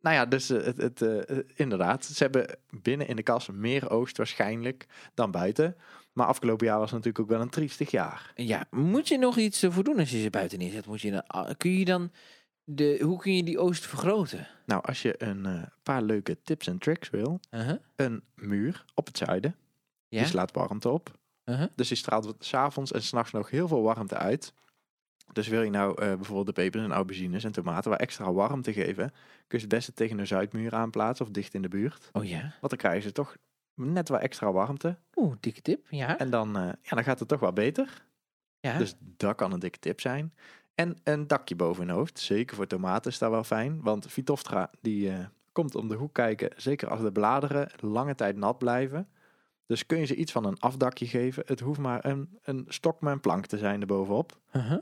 nou ja, dus eh, het, het, eh, inderdaad. Ze hebben binnen in de kas meer oogst waarschijnlijk dan buiten. Maar afgelopen jaar was natuurlijk ook wel een triestig jaar. Ja, moet je nog iets ervoor doen als je ze buiten neerzet? Moet je dan, ah, kun je dan de, hoe kun je die oost vergroten? Nou, als je een eh, paar leuke tips en tricks wil. Uh-huh. Een muur op het zuiden. Ja? Die slaat warmte op. Uh-huh. Dus die straalt s'avonds en s'nachts nog heel veel warmte uit. Dus wil je nou eh, bijvoorbeeld de pepers en aubergines en tomaten waar extra warmte geven, kun je het beste tegen een zuidmuur aanplaatsen of dicht in de buurt. Oh ja. Want dan krijgen ze toch net wat extra warmte. Oeh, dikke tip. Ja. En dan, eh, ja, dan gaat het toch wel beter. ja. Dus dat kan een dikke tip zijn. En een dakje boven hun hoofd. Zeker voor tomaten is dat wel fijn. Want Phytophthora die eh, komt om de hoek kijken. Zeker als de bladeren lange tijd nat blijven. Dus kun je ze iets van een afdakje geven. Het hoeft maar een, een stok met een plank te zijn erbovenop. Uh-huh.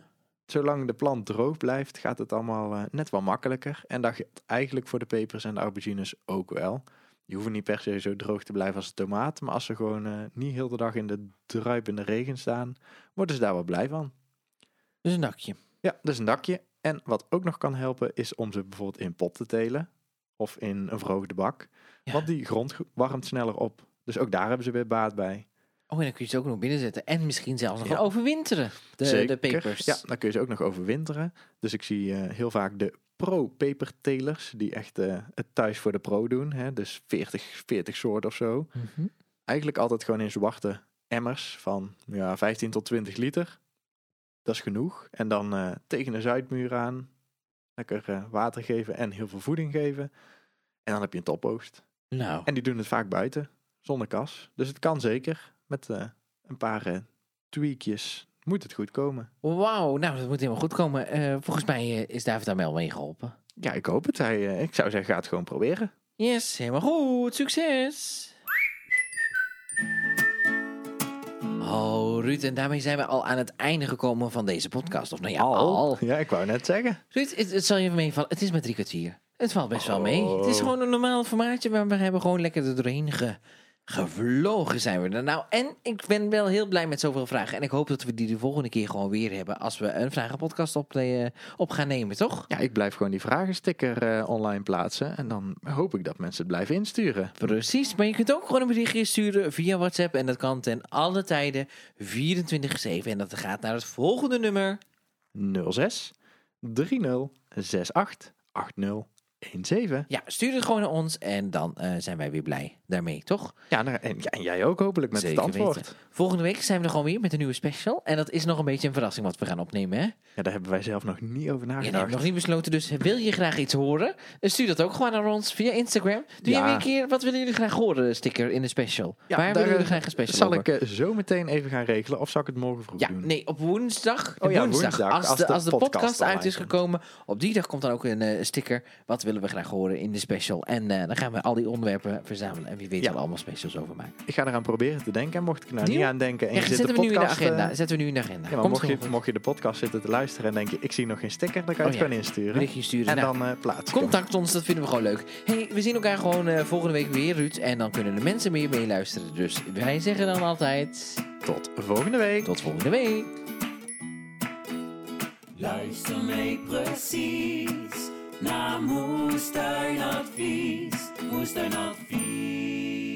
Zolang de plant droog blijft, gaat het allemaal eh, net wat makkelijker. En dat geldt eigenlijk voor de pepers en de aubergines ook wel. Die hoeven niet per se zo droog te blijven als de tomaat. Maar als ze gewoon eh, niet heel de dag in de druipende regen staan, worden ze daar wel blij van. Dus een dakje. Ja, dus een dakje. En wat ook nog kan helpen, is om ze bijvoorbeeld in pot te telen. Of in een verhoogde bak. Ja. Want die grond warmt sneller op. Dus ook daar hebben ze weer baat bij. Oh, en dan kun je ze ook nog binnenzetten. En misschien zelfs nog Ja. overwinteren. De, de pepers. Ja, dan kun je ze ook nog overwinteren. Dus ik zie eh, heel vaak de pro-pepertelers, die echt eh, het thuis voor de pro doen. Hè? Dus 40, 40 soorten of zo. Mhm. Eigenlijk altijd gewoon in zwarte emmers van ja, 15 tot 20 liter. Dat is genoeg. En dan eh, tegen de zuidmuur aan. Lekker eh, water geven en heel veel voeding geven. En dan heb je een topoogst. Nou, En die doen het vaak buiten, zonder kas. Dus het kan zeker. Met eh, een paar tweakjes moet het goed komen. wauw. Nou, dat moet helemaal goed komen. Volgens mij is David daar wel mee geholpen. Ja, ik hoop het. Hij, ik zou zeggen, ga het gewoon proberen. Yes, helemaal goed. Succes! Oh, Ruud, en daarmee zijn we al aan het einde gekomen van deze podcast. Of nou ja, al. Ja, ik wou net zeggen. Ruud, het, het zal je meevallen. Het is maar drie kwartier. Het valt best wel mee. Het is Oh. gewoon een normaal formaatje, maar we hebben gewoon lekker er doorheen ge, gevlogen zijn we er. Nou, en ik ben wel heel blij met zoveel vragen. En ik hoop dat we die de volgende keer gewoon weer hebben als we een vragenpodcast op, eh, op gaan nemen, toch? Ja, ik blijf gewoon die vragensticker eh, online plaatsen. En dan hoop ik dat mensen het blijven insturen. Precies, maar je kunt ook gewoon een berichtje sturen via WhatsApp. En dat kan ten alle tijden 24-7. En dat gaat naar het volgende nummer. 06 30 68 80 17. Ja, stuur het gewoon naar ons en dan eh, zijn wij weer blij daarmee, toch? Ja, nou, en, en jij ook hopelijk met Zeker het antwoord. weten. Volgende week zijn we er gewoon weer met een nieuwe special. En dat is nog een beetje een verrassing wat we gaan opnemen, hè? Ja, daar hebben wij zelf nog niet over nagedacht. heb ik nog niet besloten, dus wil je graag iets horen? Dan stuur dat ook gewoon naar ons via Instagram. Doe Ja. je weer een keer, wat willen jullie graag horen, sticker in de special? Ja, Waar daar, willen jullie eh, graag een special Zal over? ik eh, zo meteen even gaan regelen of zal ik het morgen vroeg Ja, doen? nee, op woensdag. Oh ja, woensdag. woensdag, als, als de, als de podcast podcast uit is gekomen, op die dag komt dan ook een eh, sticker. Wat willen we graag horen in de special? En eh, dan gaan we al die onderwerpen verzamelen. En wie weet Ja. er allemaal specials over maken. Ik ga eraan proberen te denken. En mocht ik er nou Deal? niet aan denken en Ja, je zit zetten de we nu in de podcast... eh, agenda. Zetten we nu in de agenda. ja, mocht je, mocht je de podcast zitten te luisteren en denk je, ik zie nog geen sticker, dan kan je Oh het ja. gewoon insturen. Berichtje sturen. En Nou, dan eh plaats ik hem. Contact ons, dat vinden we gewoon leuk. Hey, we zien elkaar gewoon eh, volgende week weer, Ruud. En dan kunnen de mensen meer meeluisteren. Dus wij zeggen dan altijd Tot volgende week. tot volgende week. Luister mee precies na moestuinadvies, moestuinadvies.